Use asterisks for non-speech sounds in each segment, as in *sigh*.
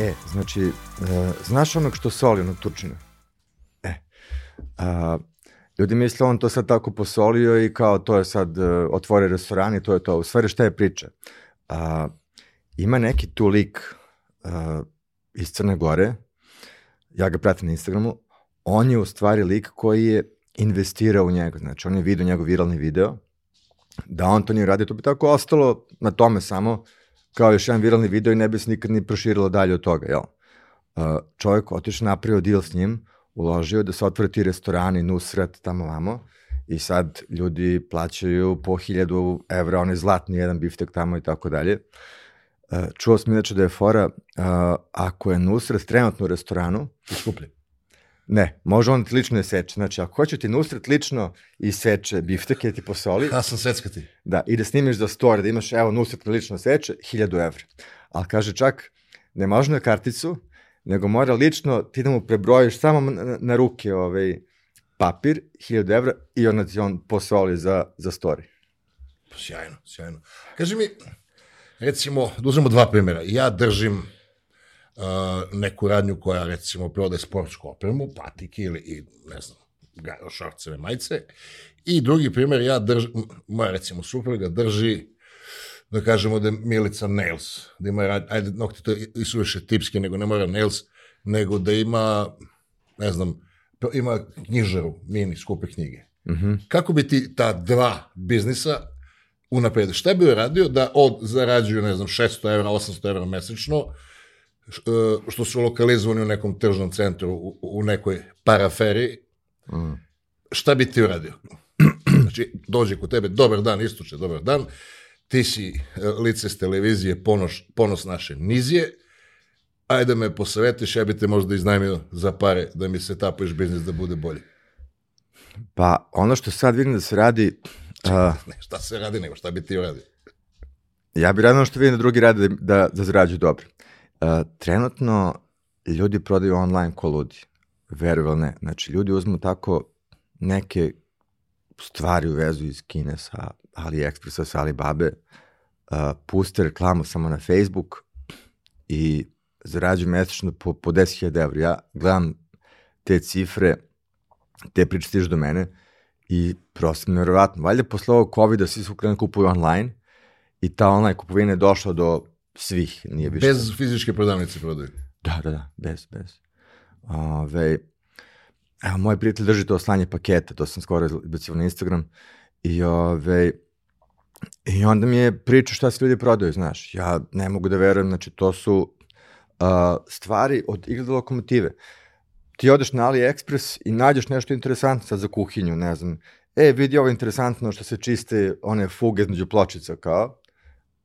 E, znači, uh, znaš onog što soli, onog turčina? E, uh, ljudi misle on to sad tako posolio i kao to je sad uh, otvore restoran i to je to. U stvari šta je priča? Uh, ima neki tu lik uh, iz Crne Gore, ja ga pratim na Instagramu, on je u stvari lik koji je investirao u njega, znači on je vidio njegov viralni video, da on to nije radio, to bi tako ostalo na tome samo, kao još jedan viralni video i ne bi se nikad ni proširilo dalje od toga, jel? Uh, čovjek otišao napravio deal s njim, uložio da se otvore ti restorani, Nusret, tamo vamo, i sad ljudi plaćaju po hiljadu evra, onaj zlatni jedan biftek tamo i tako dalje. Uh, čuo sam inače da je fora, uh, ako je Nusret trenutno u restoranu, Skuplje. Ne, može on ti lično je seče. Znači, ako hoće ti Nusret lično i seče bifteke, ti posoli, Ja sam seckati. Da, i da snimiš za story, da imaš, evo, Nusret lično seče, 1000 evra. Ali kaže čak, ne može na karticu, nego mora lično, ti da mu prebrojiš samo na, na ruke ovaj, papir, 1000 evra, i onda ti on posoli za, za story. Pa Sjajno, sjajno. Kaži mi, recimo, da uzmemo dva primjera. Ja držim neku radnju koja, recimo, prodaje sportsku opremu, patike ili, i, ne znam, šorceve, majice. I drugi primjer, ja držim, moja, recimo, supruga drži, da kažemo da je Milica Nails, da ima, ajde, nokti to i suviše tipski, nego ne mora Nails, nego da ima, ne znam, ima knjižaru, mini, skupe knjige. Mhm. Kako bi ti ta dva biznisa unapredio? Šta bi uradio da od zarađuju, ne znam, 600 evra, 800 evra mesečno, što su lokalizovani u nekom tržnom centru, u, u nekoj paraferiji, Mm. šta bi ti uradio? *clears throat* Znači, dođe kod tebe, dobar dan, istuče, dobar dan, ti si e, lice s televizije, ponos, ponos naše nizije, ajde da me posavetiš, ja bi te možda iznajmio za pare da mi se tapuješ biznis da bude bolji. Pa, ono što sad vidim da se radi, a, Ne, šta se radi, nego šta bi ti uradio? ja bih radio ono što vidim da drugi rade da, da, da zarađuju dobro. Trenutno ljudi prodaju online ko ludi. Veruju ili ne. Znači, ljudi uzmu tako neke stvari u vezu iz Kine sa AliExpressa, sa Alibabe, a, puste reklamu samo na Facebook i zarađuju mesečno po, po 10.000 evra. Ja gledam te cifre, te priče stižu do mene i prosto nevjerovatno. Valjda posle ovog COVID-a svi su krenuli da kupuju online i ta online kupovina je došla do svih, nije više. Bez fizičke prodavnice prodaju. Da, da, da, bez, bez. Ove, evo, moj prijatelj drži to slanje paketa, to sam skoro izbacio na Instagram, i ove, i onda mi je pričao šta se ljudi prodaju, znaš, ja ne mogu da verujem, znači to su uh, stvari od igre do lokomotive. Ti odeš na AliExpress i nađeš nešto interesantno sad za kuhinju, ne znam, e, vidi ovo interesantno što se čiste one fuge između pločica, kao,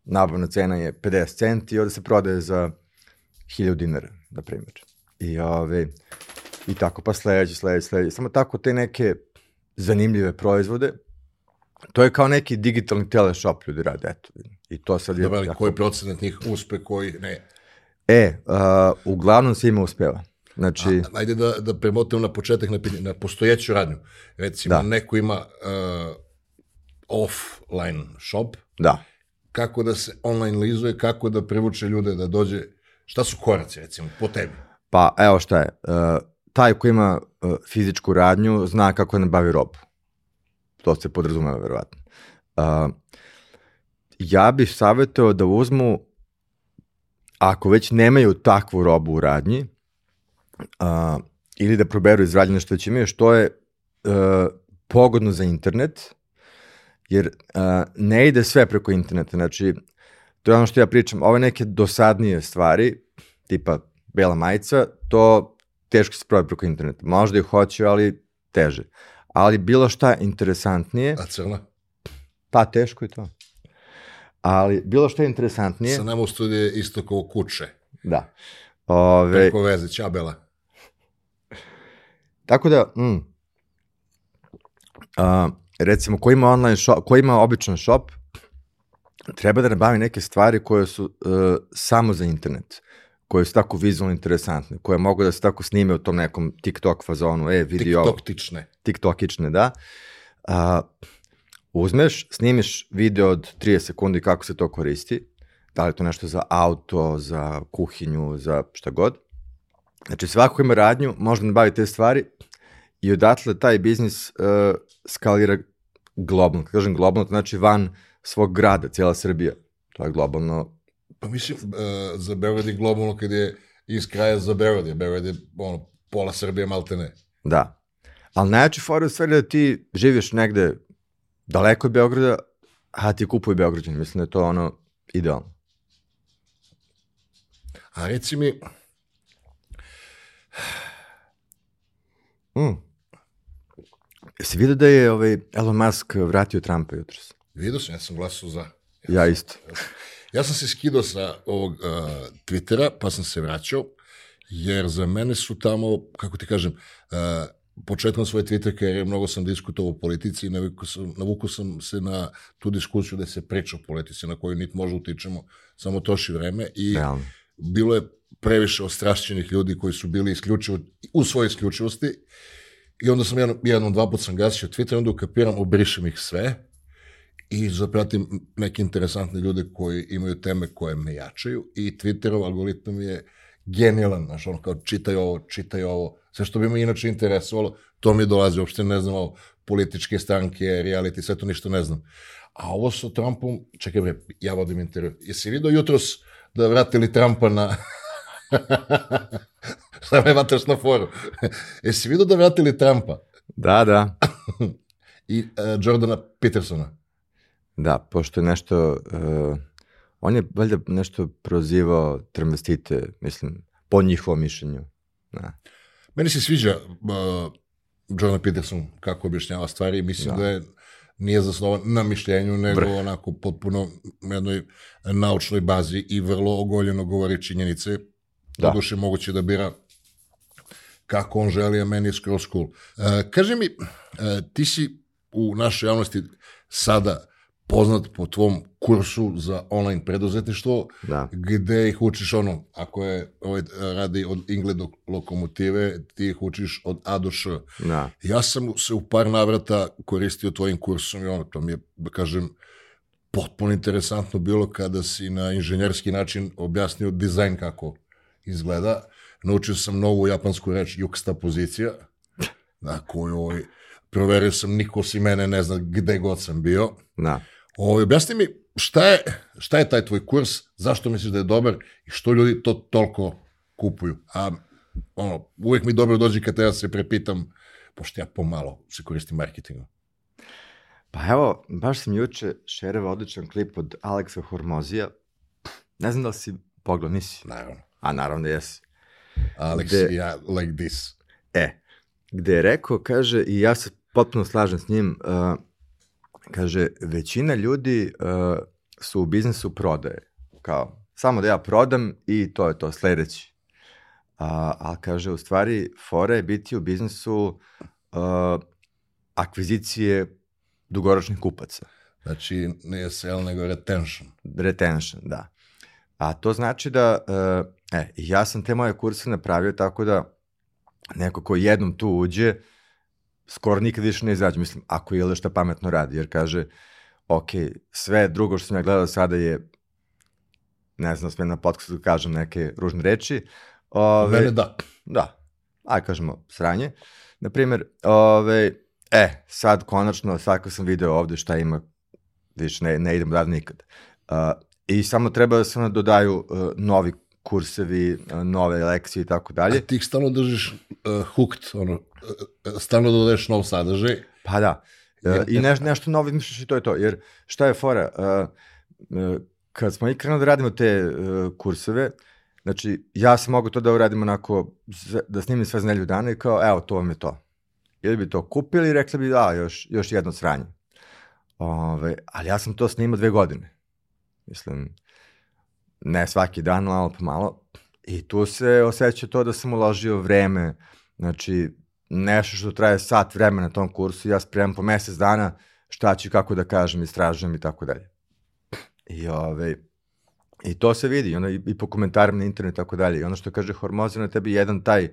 nabavna cena je 50 centi i onda se prodaje za 1000 dinara, na primjer. I, ove, I tako, pa sledeći, sledeći, sledeći. Samo tako te neke zanimljive proizvode. To je kao neki digitalni teleshop ljudi rade, eto. I to sad je... Dobro, ali jako- koji procenat njih uspe, koji ne. E, uh, uglavnom se ima uspeva. Znači, A, ajde da, da premotam na početak na, na postojeću radnju. Recimo, Da. neko ima uh, offline shop, da. Kako da se online lizuje, kako da privuče ljude da dođe, šta su koraci, recimo, po tebi? Pa, evo šta je. Uh, taj ko ima uh, fizičku radnju zna kako da nabavi robu. To se podrazumeva, verovatno. Uh, ja bih savjetao da uzmu, ako već nemaju takvu robu u radnji, uh, ili da proberu izrađene što već imaju, što je uh, pogodno za internet, jer uh, ne ide sve preko interneta. Znači, to je ono što ja pričam, ove neke dosadnije stvari, tipa bela majica, to teško se prodaje preko interneta. Možda i hoće, ali teže. Ali bilo šta interesantnije, A crna? pa teško je to. Ali bilo šta interesantnije, Sa nama u studiju je isto kao kuće, da. Ove, preko veze, čabela. Tako da, mm, a, recimo, ko ima online shop, ko ima običan shop, treba da nabavi neke stvari koje su uh, samo za internet, koje su tako vizualno interesantne, koje mogu da se tako snime u tom nekom TikTok fazonu, e, vidi ovo, TikToktične. TikTokične, da. A, uzmeš, snimiš video od 30 sekundi kako se to koristi, da li to nešto za auto, za kuhinju, za šta god. Znači, svako ko ima radnju, može da nabavi te stvari i odatle taj biznis uh, skalira globalno. Kad kažem globalno, to znači van svog grada, cijela Srbija. To je globalno. Pa mislim, uh, za Beograd je globalno kad je iz kraja za Beograd je. Beograd je ono, pola Srbije malte ne. Da. Ali najjače fora je stvari da ti živiš negde daleko od Beograda, a ti kupuju Beograđani. Mislim da je to ono idealno. A reci mi... Mm. Jesi vidio da je ovaj Elon Musk vratio Trumpa jutros? Vidio sam, ja sam glasao za. Ja, ja isto. Ja sam se skidao sa ovog uh, Twittera, pa sam se vraćao, jer za mene su tamo, kako ti kažem, uh, početkom svoje Twitter karijere mnogo sam diskutovao o politici i navuku sam, navuku sam se na tu diskusiju da se priča o politici na koju nit može utičemo, samo troši vreme i Realno. bilo je previše ostrašćenih ljudi koji su bili isključivo u svojoj isključivosti i onda sam jednom, jednom dva put sam gasio Twitter, onda ukapiram, obrišem ih sve i zapratim neke interesantne ljude koji imaju teme koje me jačaju i Twitterov algoritam je genijalan, znaš, ono kao čitaj ovo, čitaj ovo, sve što bi me inače interesovalo, to mi dolazi, uopšte ne znam ovo, političke stranke, reality, sve to ništa ne znam. A ovo sa Trumpom, čekaj bre, ja vodim intervju. Jesi vidio jutros da vratili Trumpa na... *laughs* *laughs* Šta me vataš na foru? *laughs* Jesi vidio da vratili Trumpa? Da, da. *clears throat* I uh, Jordana Petersona. Da, pošto je nešto... Uh, on je valjda nešto prozivao trmestite, mislim, po njihovom mišljenju. Da. Meni se sviđa uh, Jordan Peterson kako objašnjava stvari mislim da, da je nije zasnovan na mišljenju, nego Brh. onako potpuno na jednoj naučnoj bazi i vrlo ogoljeno govori činjenice. Da. Doduše moguće da bira kako on želi, a meni je skroz cool. Uh, kaži mi, uh, ti si u našoj javnosti sada poznat po tvom kursu za online preduzetništvo, da. gde ih učiš ono, ako je ovaj, radi od Ingle do lokomotive, ti ih učiš od A do Š. Da. Ja sam se u par navrata koristio tvojim kursom i ono, to mi je, da kažem, potpuno interesantno bilo kada si na inženjerski način objasnio dizajn kako izgleda. Naučio sam novu japansku reč juksta pozicija, na koju ovaj, proverio sam, niko si mene ne zna gde god sam bio. Da. Ovo, ovaj, objasni mi, šta je, šta je taj tvoj kurs, zašto misliš da je dobar i što ljudi to toliko kupuju? A ono, uvijek mi dobro dođe kad ja se prepitam, pošto ja pomalo se koristim marketingom. Pa evo, baš sam juče šereva odličan klip od Aleksa Hormozija. Ne znam da li si pogledao, nisi? Naravno. A naravno da jesi. Alex, gde, ja like this. E, gde je rekao, kaže, i ja se potpuno slažem s njim, uh, Kaže, većina ljudi uh, su u biznisu prodaje. Kao, samo da ja prodam i to je to, sledeći. A, a kaže, u stvari, fora je biti u biznisu uh, akvizicije dugoročnih kupaca. Znači, nije sell, nego retention. Retention, da. A to znači da, uh, e, ja sam te moje kurse napravio tako da neko ko jednom tu uđe, skoro nikad više ne izađe. Mislim, ako je šta pametno radi, jer kaže, ok, sve drugo što sam ja gledao sada je, ne znam, sve na podcastu da kažem neke ružne reči. Ove, Mene da. Da. Aj, kažemo, sranje. Naprimer, ove, e, sad konačno, kad sam video ovde šta ima, više ne, ne idem da nikad. Uh, I samo treba da se dodaju uh, novi kursevi, nove lekcije i tako dalje. A ti ih stalno držiš uh, hooked, ono, uh, stalno dodaješ nov sadržaj. Pa da. Uh, I neš, nešto novo izmišljaš i to je to. Jer šta je fora? Uh, uh, kad smo i krenuli da radimo te uh, kurseve, znači ja sam mogu to da uradim onako, da snimim sve za nelju dana i kao, evo, to vam je to. Ili bi to kupili i rekli bi, da, još, još jedno sranje. Ove, ali ja sam to snimao dve godine. Mislim, ne svaki dan, malo po malo. I tu se osjeća to da sam uložio vreme, znači nešto što traje sat vremena na tom kursu, ja spremam po mesec dana šta ću kako da kažem, istražujem i tako dalje. I, ove, ovaj, I to se vidi, ono, i, i po komentarima na internetu i tako dalje. I ono što kaže Hormoza na tebi jedan taj,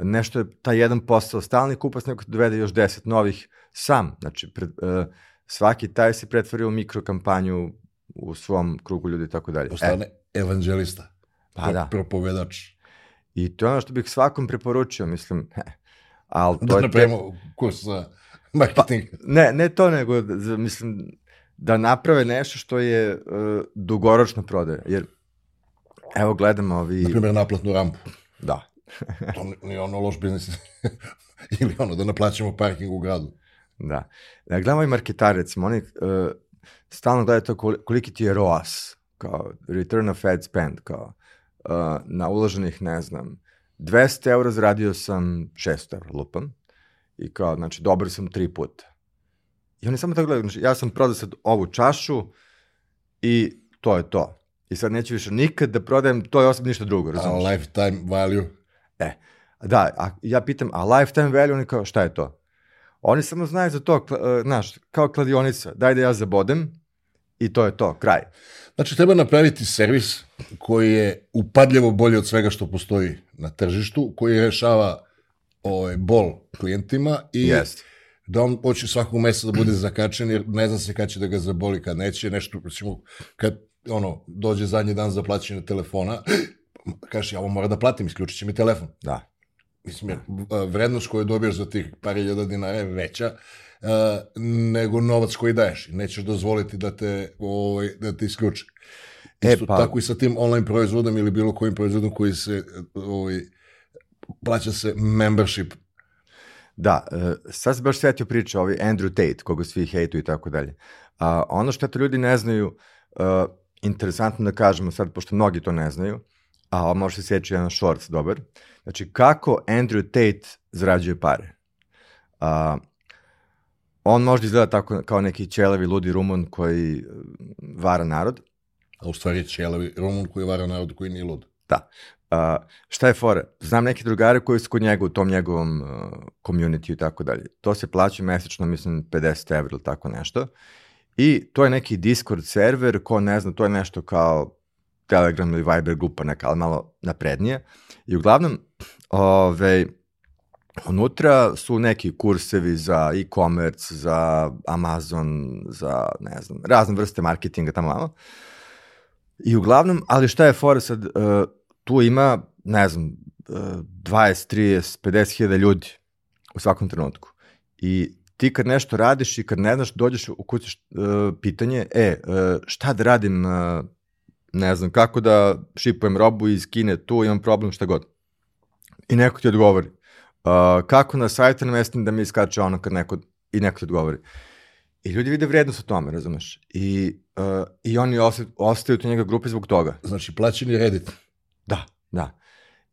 nešto je taj jedan posao stalni kupac, neko dovede još deset novih sam. Znači, pred, uh, svaki taj se pretvorio u mikrokampanju u svom krugu ljudi i tako dalje. Postane evanđelista. Pa da. Propovedač. I to je ono što bih svakom preporučio, mislim, *laughs* ali to Da je... te- napravimo kurs za marketing. Ne, ne to, nego, mislim, da naprave nešto što je uh, dugoročno prodaje. Jer, evo gledamo ovi... Na primjer, naplatnu rampu. Da. *laughs* To ni- nije ono loš biznis. *laughs* Ili ono, da naplaćamo parking u gradu. Da. Da gledamo i marketari, recimo, oni uh, stalno to koli- koliki ti je ROAS, kao return of ad spend, kao uh, na uloženih, ne znam, 200 eura zaradio sam 600 eura, lupam, i kao, znači, dobar sam tri puta. I oni samo tako gledaju, znači, ja sam prodao sad ovu čašu i to je to. I sad neću više nikad da prodajem toj osobi ništa drugo, A razumiješ? lifetime value. E, da, a ja pitam, a lifetime value, oni kao, šta je to? Oni samo znaju za to, e, znaš, kao kladionica, daj da ja zabodem i to je to, kraj. Znači, treba napraviti servis koji je upadljivo bolji od svega što postoji na tržištu, koji rešava ovaj, bol klijentima i Jeste. da on hoće svakog meseca da bude zakačen, jer ne zna se kad će da ga zaboli, kad neće, nešto, recimo, kad ono, dođe zadnji dan za plaćanje telefona, *gasps* kažeš, ja ovo moram da platim, isključit će mi telefon. Da. Mislim, jer vrednost koju dobiješ za tih par hiljada dinara je veća a, nego novac koji daješ. Nećeš dozvoliti da te, ovaj, da te isključe. E, Isto pa- tako i sa tim online proizvodom ili bilo kojim proizvodom koji se ovaj, plaća se membership. Da, e, sad se baš setio priča ovi Andrew Tate, koga svi hejtuju i tako dalje. A ono što to ljudi ne znaju, e, interesantno da kažemo sad, pošto mnogi to ne znaju, a može se sjeći jedan shorts dobar, znači kako Andrew Tate zarađuje pare. A, on možda izgleda tako kao neki ćelevi ludi rumun koji e, vara narod, A u stvari je ćelavi Rumun koji vara narod koji nije lud. Da. A, šta je fora? Znam neke drugare koji su kod njega u tom njegovom uh, community i tako dalje. To se plaća mesečno, mislim, 50 evra ili tako nešto. I to je neki Discord server, ko ne zna, to je nešto kao Telegram ili Viber grupa neka, ali malo naprednije. I uglavnom, ove, unutra su neki kursevi za e-commerce, za Amazon, za, ne znam, razne vrste marketinga tamo malo. I uglavnom, ali šta je fora sad, uh, tu ima, ne znam, uh, 20, 30, 50 hiljada ljudi u svakom trenutku. I ti kad nešto radiš i kad ne znaš, dođeš u kućiš uh, pitanje, e, uh, šta da radim, uh, ne znam, kako da šipujem robu iz Kine, tu imam problem, šta god. I neko ti odgovori. Uh, kako na sajtu namestim da mi iskače ono kad neko, i neko ti odgovori. I ljudi vide vrednost u tome, razumeš? I, uh, i oni osta- ostaju u njega grupi zbog toga. Znači, plaćeni Reddit. Da, da.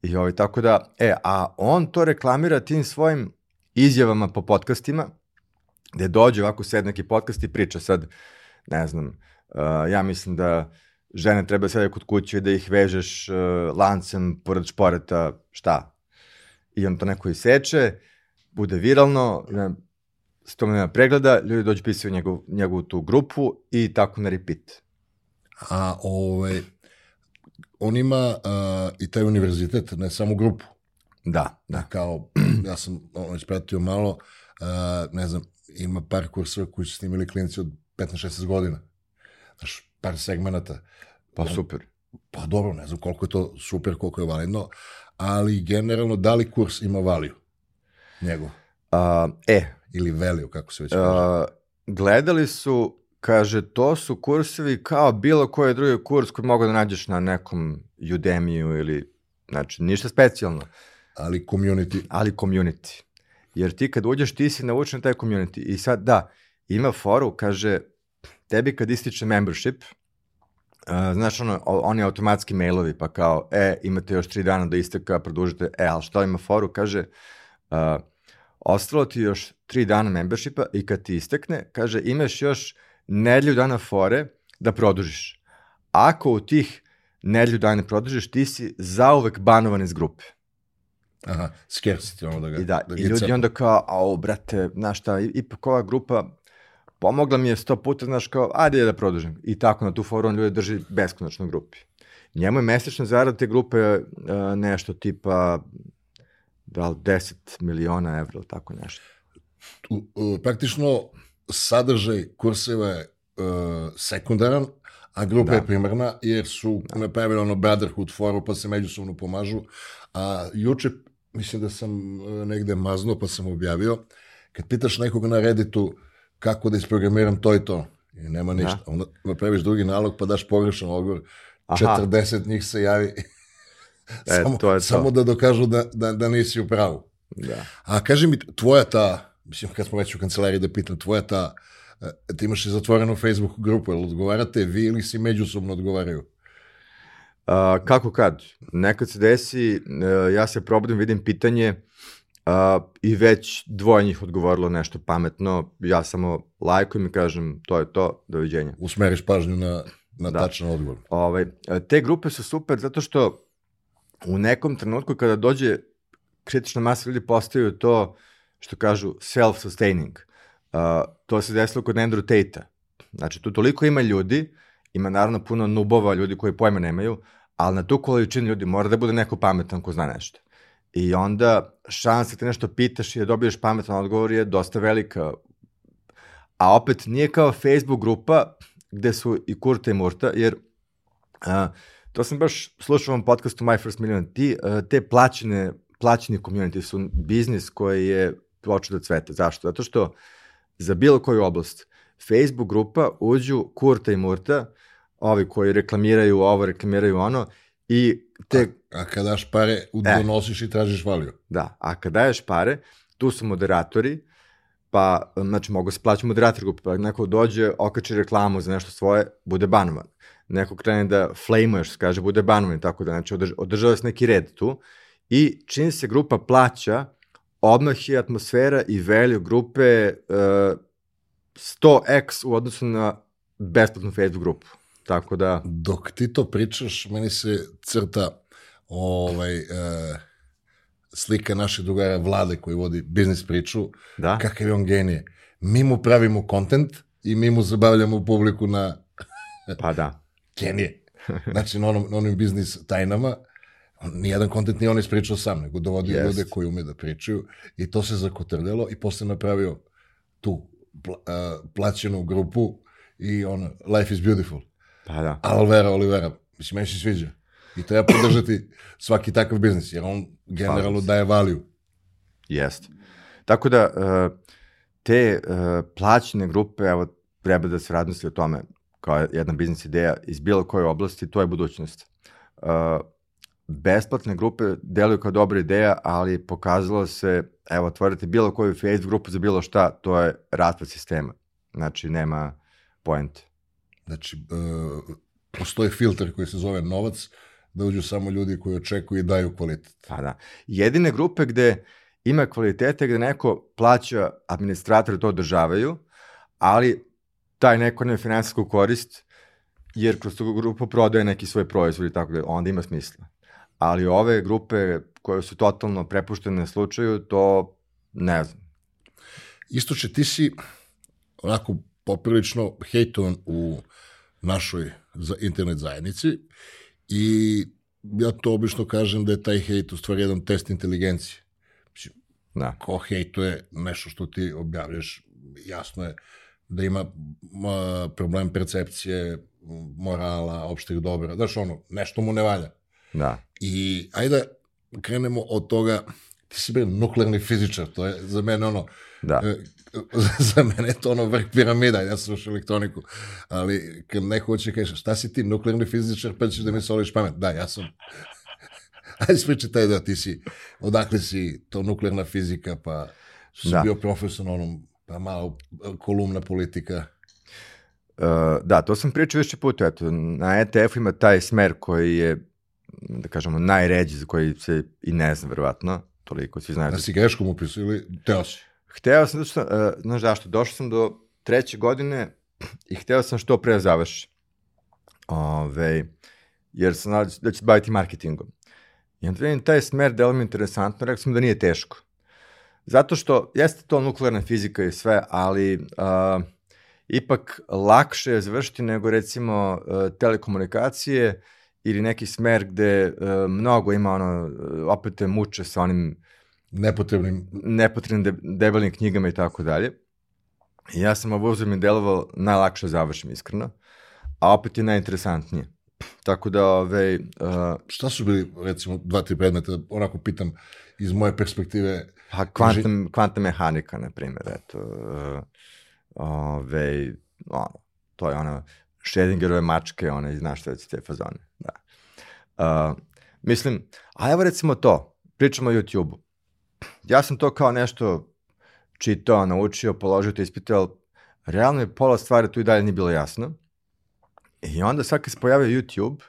I ovaj, tako da, e, a on to reklamira tim svojim izjavama po podcastima, gde dođe ovako sed neki podcast i priča sad, ne znam, uh, ja mislim da žene treba sede kod kuće da ih vežeš uh, lancem pored šporeta, šta? I on to neko iseče, bude viralno, ne, sto miliona pregleda, ljudi dođu pisaju njegov, njegovu tu grupu i tako na repeat. A ovaj, on ima a, i taj univerzitet, ne samo grupu. Da, da. Kao, *clears throat* ja sam ono, ispratio malo, a, ne znam, ima par kurseva koji su snimili klinici od 15-16 godina. Znaš, par segmenata. Pa super. Pa dobro, ne znam koliko je to super, koliko je validno, ali generalno, da li kurs ima valiju? Njegov. Uh, e, Ili value, kako se već kaže. Gledali su, kaže, to su kursevi kao bilo koji drugi kurs koji mogu da nađeš na nekom Udemiju ili, znači, ništa specijalno, Ali community, ali community. Jer ti kad uđeš, ti si naučen na taj community. I sad, da, ima foru, kaže, tebi kad ističe membership, uh, znaš, ono, o- oni automatski mailovi, pa kao, e, imate još tri dana do isteka, produžite, e, ali što ima foru, kaže, uh, ostalo ti još tri dana membershipa i kad ti istekne, kaže, imaš još nedlju dana fore da produžiš. Ako u tih nedlju dana ne produžiš, ti si zauvek banovan iz grupe. aha, scarcity, ono da ga, I da, da i ljudi cepa. onda kao, au, brate, znaš šta, ipak ova grupa pomogla mi je sto puta, znaš kao, ajde da produžim. I tako na tu foru on ljudi drži beskonačno u grupi. Njemu je mesečna zarada te grupe uh, nešto tipa da li 10 miliona evra ili tako nešto. u, u, praktično sadržaj kurseva je uh, sekundaran, a grupa da. je primarna, jer su da. napravili ono Brotherhood foru, pa se međusobno pomažu. A juče, mislim da sam e, negde maznuo, pa sam objavio, kad pitaš nekoga na Redditu kako da isprogramiram to i to, i nema ništa, da. onda napraviš drugi nalog, pa daš pogrešan odgovor, Aha. 40 njih se javi e, samo, to je to. samo da dokažu da, da, da nisi u pravu. Da. A kaži mi, tvoja ta, mislim, kad smo već u kancelariji da pitam, tvoja ta, e, ti imaš i zatvorenu Facebook grupu, jel odgovarate vi ili si međusobno odgovaraju? A, kako kad? Nekad se desi, uh, ja se probudim, vidim pitanje uh, i već dvoje njih odgovorilo nešto pametno, ja samo lajkujem i kažem to je to, doviđenja. Usmeriš pažnju na, na da. tačan odgovor. Ovaj, te grupe su super zato što u nekom trenutku kada dođe kritična masa ljudi postaju to što kažu self-sustaining. Uh, to se desilo kod Andrew Tate-a. Znači, tu toliko ima ljudi, ima naravno puno nubova, ljudi koji pojma nemaju, ali na tu količinu ljudi mora da bude neko pametan ko zna nešto. I onda šansa da te nešto pitaš i da dobiješ pametan odgovor je dosta velika. A opet nije kao Facebook grupa gde su i Kurta i Murta, jer uh, to sam baš slušao vam podcastu My First Million, ti, uh, te plaćene, plaćeni community su biznis koji je počeo da cvete. Zašto? Zato što za bilo koju oblast Facebook grupa uđu Kurta i Murta, ovi koji reklamiraju ovo, reklamiraju ono, i te... A, a kada daš pare, donosiš e, i tražiš valiju. Da, a kada daješ pare, tu su moderatori, pa, znači, mogu se plaći moderator grupe, pa neko dođe, okači reklamu za nešto svoje, bude banovan. Neko krene da flamuješ, se kaže, bude banovan, tako da, znači, održ, održava se neki red tu. I čini se grupa plaća, odmah je atmosfera i value grupe uh, 100x u odnosu na besplatnu Facebook grupu. Tako da... Dok ti to pričaš, meni se crta ovaj, uh, slika naše drugara Vlade koji vodi biznis priču, da? kakav je on genije. Mi mu pravimo kontent i mi mu zabavljamo publiku na... *laughs* pa da. Genije. Znači, na, onom, na onim biznis tajnama, nijedan kontent nije on ispričao sam, nego dovodio yes. ljude koji ume da pričaju i to se zakotrljalo i posle napravio tu pla, uh, plaćenu grupu i on, life is beautiful. Pa da. Alvera Olivera, mislim, meni se sviđa. I treba podržati *coughs* svaki takav biznis, jer on generalno daje valiju. Jest. Tako da, uh, te uh, plaćene grupe, evo, treba da se radnosti o tome kao jedna biznis ideja iz bilo koje oblasti, to je budućnost. Uh, besplatne grupe deluju kao dobra ideja, ali pokazalo se, evo, otvorite bilo koju Facebook grupu za bilo šta, to je raspad sistema. Znači, nema point. Znači, uh, postoji filter koji se zove novac, da uđu samo ljudi koji očekuju i daju kvalitet. Pa da. Jedine grupe gde ima kvalitete, gde neko plaća administrator to održavaju, ali taj neko nema finansijsku korist, jer kroz tu grupu prodaje neki svoj proizvod i tako da onda ima smisla. Ali ove grupe koje su totalno prepuštene slučaju, to ne znam. Isto će ti si onako poprilično hejtovan u našoj za internet zajednici i ja to obično kažem da je taj hejt u stvari jedan test inteligencije. Mislim, da. ko hejtuje nešto što ti objavljaš, jasno je da ima problem percepcije, morala, opštih dobra, znaš ono, nešto mu ne valja. Da. I ajde krenemo od toga, ti si bio nuklearni fizičar, to je za mene ono, da. *laughs* Za mene je to ono vrh piramida, ja sam slušao elektroniku, ali kad neko hoće kaže, šta si ti, nuklearni fizičar, pa ćeš da mi soliš pamet, da, ja sam, *laughs* ajde spričaj taj da ti si, odakle si to nuklearna fizika, pa si da. bio profesor na onom, pa malo kolumna politika. Uh, da, to sam pričao više puta, eto, na ETF ima taj smer koji je, da kažemo, najređi, za koji se i ne znam, verovatno, toliko, svi znaju. Da si greškom upisao ili teo si? Hteo sam, zato što, uh, znaš zašto, došao sam do treće godine i hteo sam što pre da završi. Ove, jer sam da, da ću se baviti marketingom. I onda vidim taj smer delo mi interesantno, rekao sam da nije teško. Zato što, jeste to nuklearna fizika i sve, ali uh, ipak lakše je završiti nego recimo uh, telekomunikacije ili neki smer gde uh, mnogo ima ono, opet te muče sa onim nepotrebnim nepotrebnim de, debelim knjigama i tako dalje. Ja sam ovo uzem i delovao najlakše završim iskreno, a opet je najinteresantnije. Tako da, ove, uh, Šta su bili, recimo, dva, tri predmeta, onako pitam, iz moje perspektive, pa kvantna, kvantna mehanika, na primjer, eto, uh, ove, ono, to je ono, Schrödingerove mačke, one, znaš šta je te fazone, da. Uh, mislim, a evo recimo to, pričamo o YouTube-u. Ja sam to kao nešto čitao, naučio, položio to ispite, ali realno je pola stvari tu i dalje nije bilo jasno. I onda sad kad se pojavio YouTube,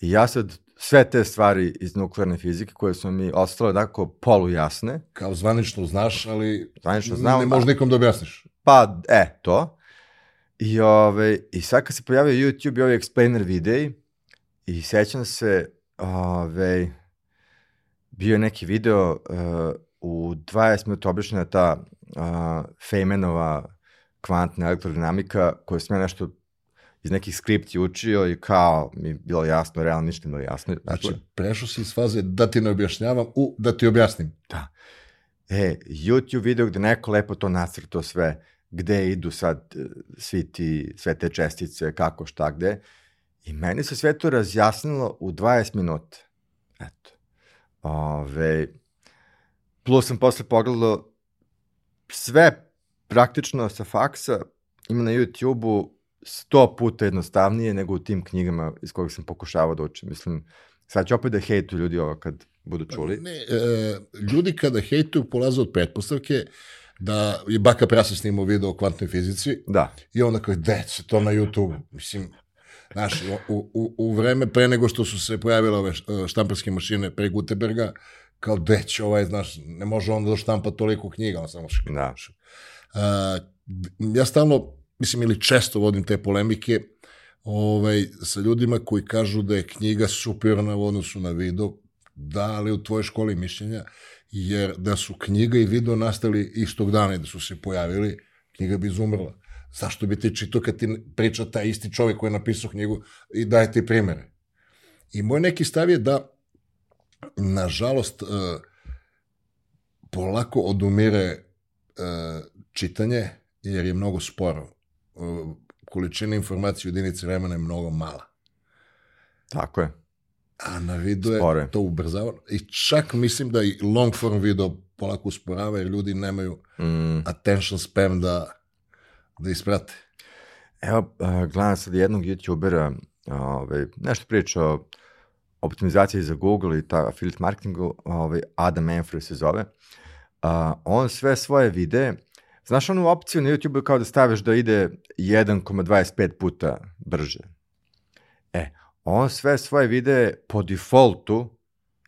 i ja sad sve te stvari iz nuklearne fizike koje su mi ostale tako polujasne. Kao zvanično znaš, ali zvanično znam, ne možeš nikom da objasniš. Pa, e, to. I, ove, I sad kad se pojavio YouTube i ovi explainer videi, i sećam se, ove, bio je neki video uh, u 20 minuta objašnjena ta uh, Feynmanova kvantna elektrodinamika, koju sam ja nešto iz nekih skripti učio i kao mi bilo jasno, realno ništa bilo jasno. Znači, prešao si iz faze da ti ne objašnjavam u da ti objasnim. Da. E, YouTube video gde neko lepo to nacrto sve, gde idu sad e, svi ti, sve te čestice, kako, šta, gde. I meni se sve to razjasnilo u 20 minuta. Eto. Ove, plus sam posle pogledao sve praktično sa faksa ima na YouTube-u sto puta jednostavnije nego u tim knjigama iz kojih sam pokušavao da učim. Mislim, sad ću opet da hejtu ljudi ovo kad budu čuli. Ne, e, ljudi kada hejtuju polaze od pretpostavke da je Baka Prasa snimao video o kvantnoj fizici Da. i onda kao, dece, to na YouTube. Mislim, znaš, u, u, u vreme pre nego što su se pojavile ove š- štamparske mašine pre Gutenberga, kao deć, ovaj, znaš, ne može on da štampa toliko knjiga, on samo što Da. A, ja stalno, mislim, ili često vodim te polemike ovaj, sa ljudima koji kažu da je knjiga superiorna u odnosu na video, da, ali u tvojoj školi mišljenja, jer da su knjiga i video nastali istog dana i da su se pojavili, knjiga bi izumrla. Zašto bi ti čitao kad ti priča taj isti čovjek koji je napisao knjigu i daje ti primere? I moj neki stav je da, nažalost, eh, polako odumire eh, čitanje, jer je mnogo sporo. Eh, Količina informacije u jedinici vremena je mnogo mala. Tako je. A na video je je. to ubrzava. I čak mislim da i long form video polako usporava, jer ljudi nemaju Mm. attention span da, da isprate. Evo, gledam sad jednog youtubera, ovaj, nešto priča o optimizaciji za Google i ta affiliate marketingu, ovaj, Adam Manfred se zove. Uh, on sve svoje videe, znaš onu opciju na YouTube kao da staviš da ide 1,25 puta brže. E, on sve svoje videe po defaultu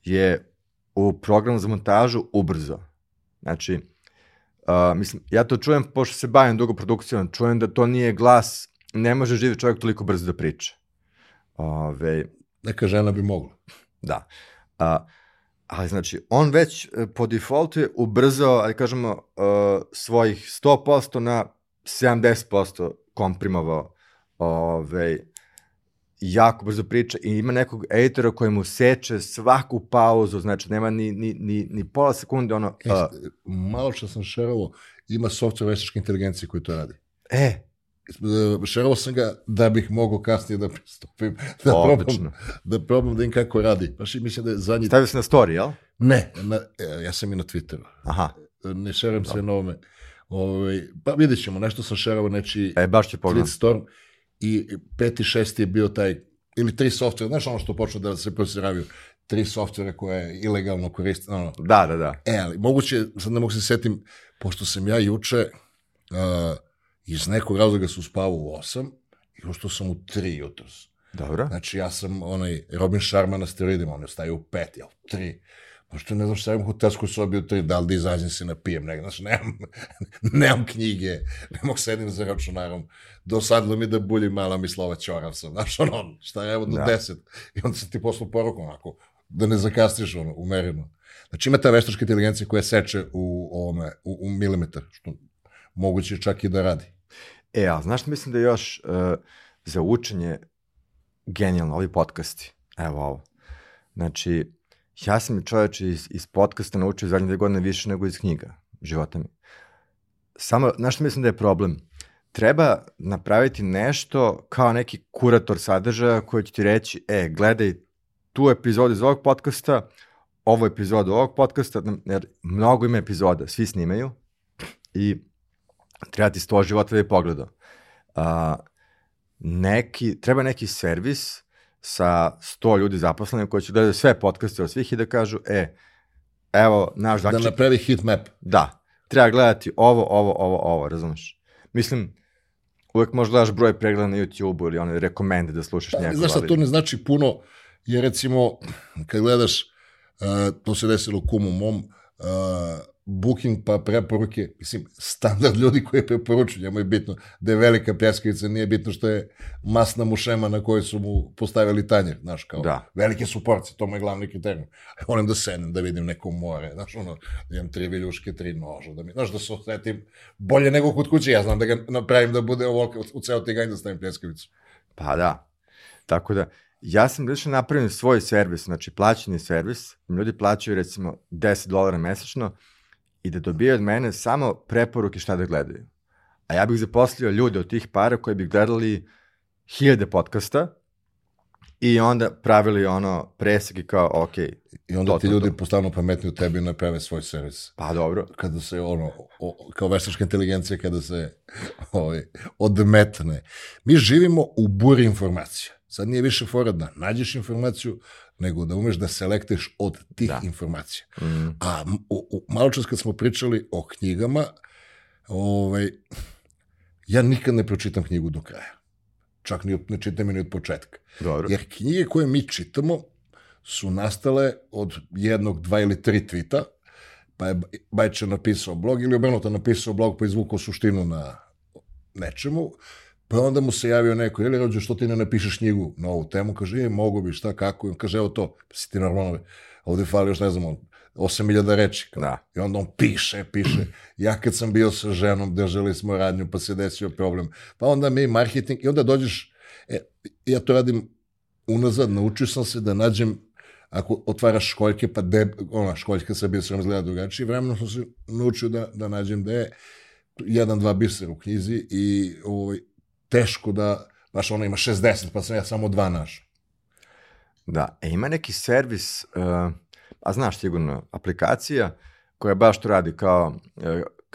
je u programu za montažu ubrzo. Znači, Uh, mislim, ja to čujem, pošto se bavim dugo produkcijom, čujem da to nije glas, ne može živi čovjek toliko brzo da priča. Ove, Neka žena bi mogla. da. A, ali znači, on već e, po defaultu je ubrzao, ali kažemo, uh, svojih 100% na 70% komprimovao ove, jako brzo priča i ima nekog editora koji mu seče svaku pauzu, znači nema ni, ni, ni, ni pola sekunde, ono, E, uh, malo što sam šerovo, ima software veštačke inteligencije koji to radi. e, Šerovo sam ga da bih mogao kasnije da pristupim, da probam, odlično. da probam da im kako radi. Baš i mislim da je zadnji... Stavio se na story, jel? Ne, na, e, ja sam i na Twitteru. Aha, Ne šerujem sve na ovome. Ovaj, pa vidjet ćemo, nešto sam šerovao nečiji e, baš ću pogledati. Tweetstorm i peti, šesti je bio taj, ili tri softvera, znaš ono što počne da se prosiravaju, tri softvera koje ilegalno koriste, ono, Da, da, da. E, ali moguće, sad ne mogu se setim, pošto sam ja juče uh, iz nekog razloga su spavao u 8 i ušto sam u 3 jutros. Dobro. Znači, ja sam onaj Robin Sharma na steroidima, on je stavio u 5, jel, 3. Pošto ne znam šta imam u hotelskoj sobi u 3, da li da izađem se napijem negdje, znači, nemam, *laughs* nemam knjige, ne mogu sedim za računarom, dosadilo mi da bulji mala mi slova čorav sam, znaš, ono, šta je, evo do Da. 10, i onda sam ti poslao poruku, onako, da ne zakasniš, ono, umereno. Znači, ima ta veštačka inteligencija koja seče u, ovome, u, u milimetar, što moguće čak i da radi. E, a znaš, mislim da još uh, za učenje genijalno, ovi podcasti. Evo ovo. Znači, ja sam čovječe iz, iz podcasta naučio zadnje dve godine više nego iz knjiga života mi. Samo, znaš što mislim da je problem? treba napraviti nešto kao neki kurator sadržaja koji će ti reći, e, gledaj tu epizodu iz ovog podcasta, ovu epizodu ovog podcasta, jer mnogo ima epizoda, svi snimaju i treba ti sto života da je pogledao. Uh, neki, treba neki servis sa 100 ljudi zaposlenih koji će gledati sve podcaste od svih i da kažu, e, evo, naš zaključak... Da napravi hit map. Da, treba gledati ovo, ovo, ovo, ovo, razumeš? Mislim, uvek možeš gledaš broj pregleda na YouTube-u ili one rekomende da slušaš njegov. Znaš šta, to ne znači puno, jer recimo, kad gledaš, uh, to se desilo kumu mom, uh, booking pa preporuke, mislim, standard ljudi koji preporučuju, njemu je bitno da je velika pljeskavica, nije bitno što je masna mušema na kojoj su mu postavili tanjer, znaš, kao, da. velike su porcije, to mu je glavni kriterijum. Volim da sedem, da vidim neko more, znaš, ono, da imam tri viljuške, tri noža, da mi, znaš, da se osjetim bolje nego kod kuće, ja znam da ga napravim da bude ovo u ceo tiganj da stavim pljeskavicu. Pa da, tako da, ja sam više napravio svoj servis, znači plaćeni servis, ljudi plaćaju recimo 10 dolara mesečno, i da dobije od mene samo preporuke šta da gledaju. A ja bih zaposlio ljude od tih para koji bi gledali hiljade podcasta i onda pravili ono presek i kao, ok. I onda to, ti to, ljudi to. postavno pametni u tebi i naprave svoj servis. Pa dobro. Kada se ono, o, kao veštačka inteligencija, kada se ovaj, odmetne. Mi živimo u buri informacija. Sad nije više fora da nađeš informaciju, nego da umeš da selekteš od tih da. informacija. Mm. A u, u, malo čas kad smo pričali o knjigama, ovaj, ja nikad ne pročitam knjigu do kraja. Čak ni, ne čitam ni od početka. Dobro. Jer knjige koje mi čitamo su nastale od jednog, dva ili tri tvita, pa je Bajče napisao blog ili obrnuto napisao blog pa izvukao suštinu na nečemu, Pa onda mu se javio neko, ili rođe, što ti ne napišeš knjigu na ovu temu? Kaže, je, mogu bi, šta, kako? I on kaže, evo to, pa si ti normalno, ovde fali još, ne znam, 8000 reči. Da. I onda on piše, piše. Ja kad sam bio sa ženom, držali smo radnju, pa se desio problem. Pa onda mi marketing, i onda dođeš, e, ja to radim unazad, naučio sam se da nađem ako otvaraš školjke, pa de, ona školjka sa biserom izgleda drugačije, vremenom sam se naučio da, da nađem da je jedan, dva bisera u knjizi i ovaj, teško da, baš ona ima 60, pa sam ja samo dva naš. Da, e, ima neki servis, uh, a znaš sigurno, aplikacija koja baš to radi kao, uh,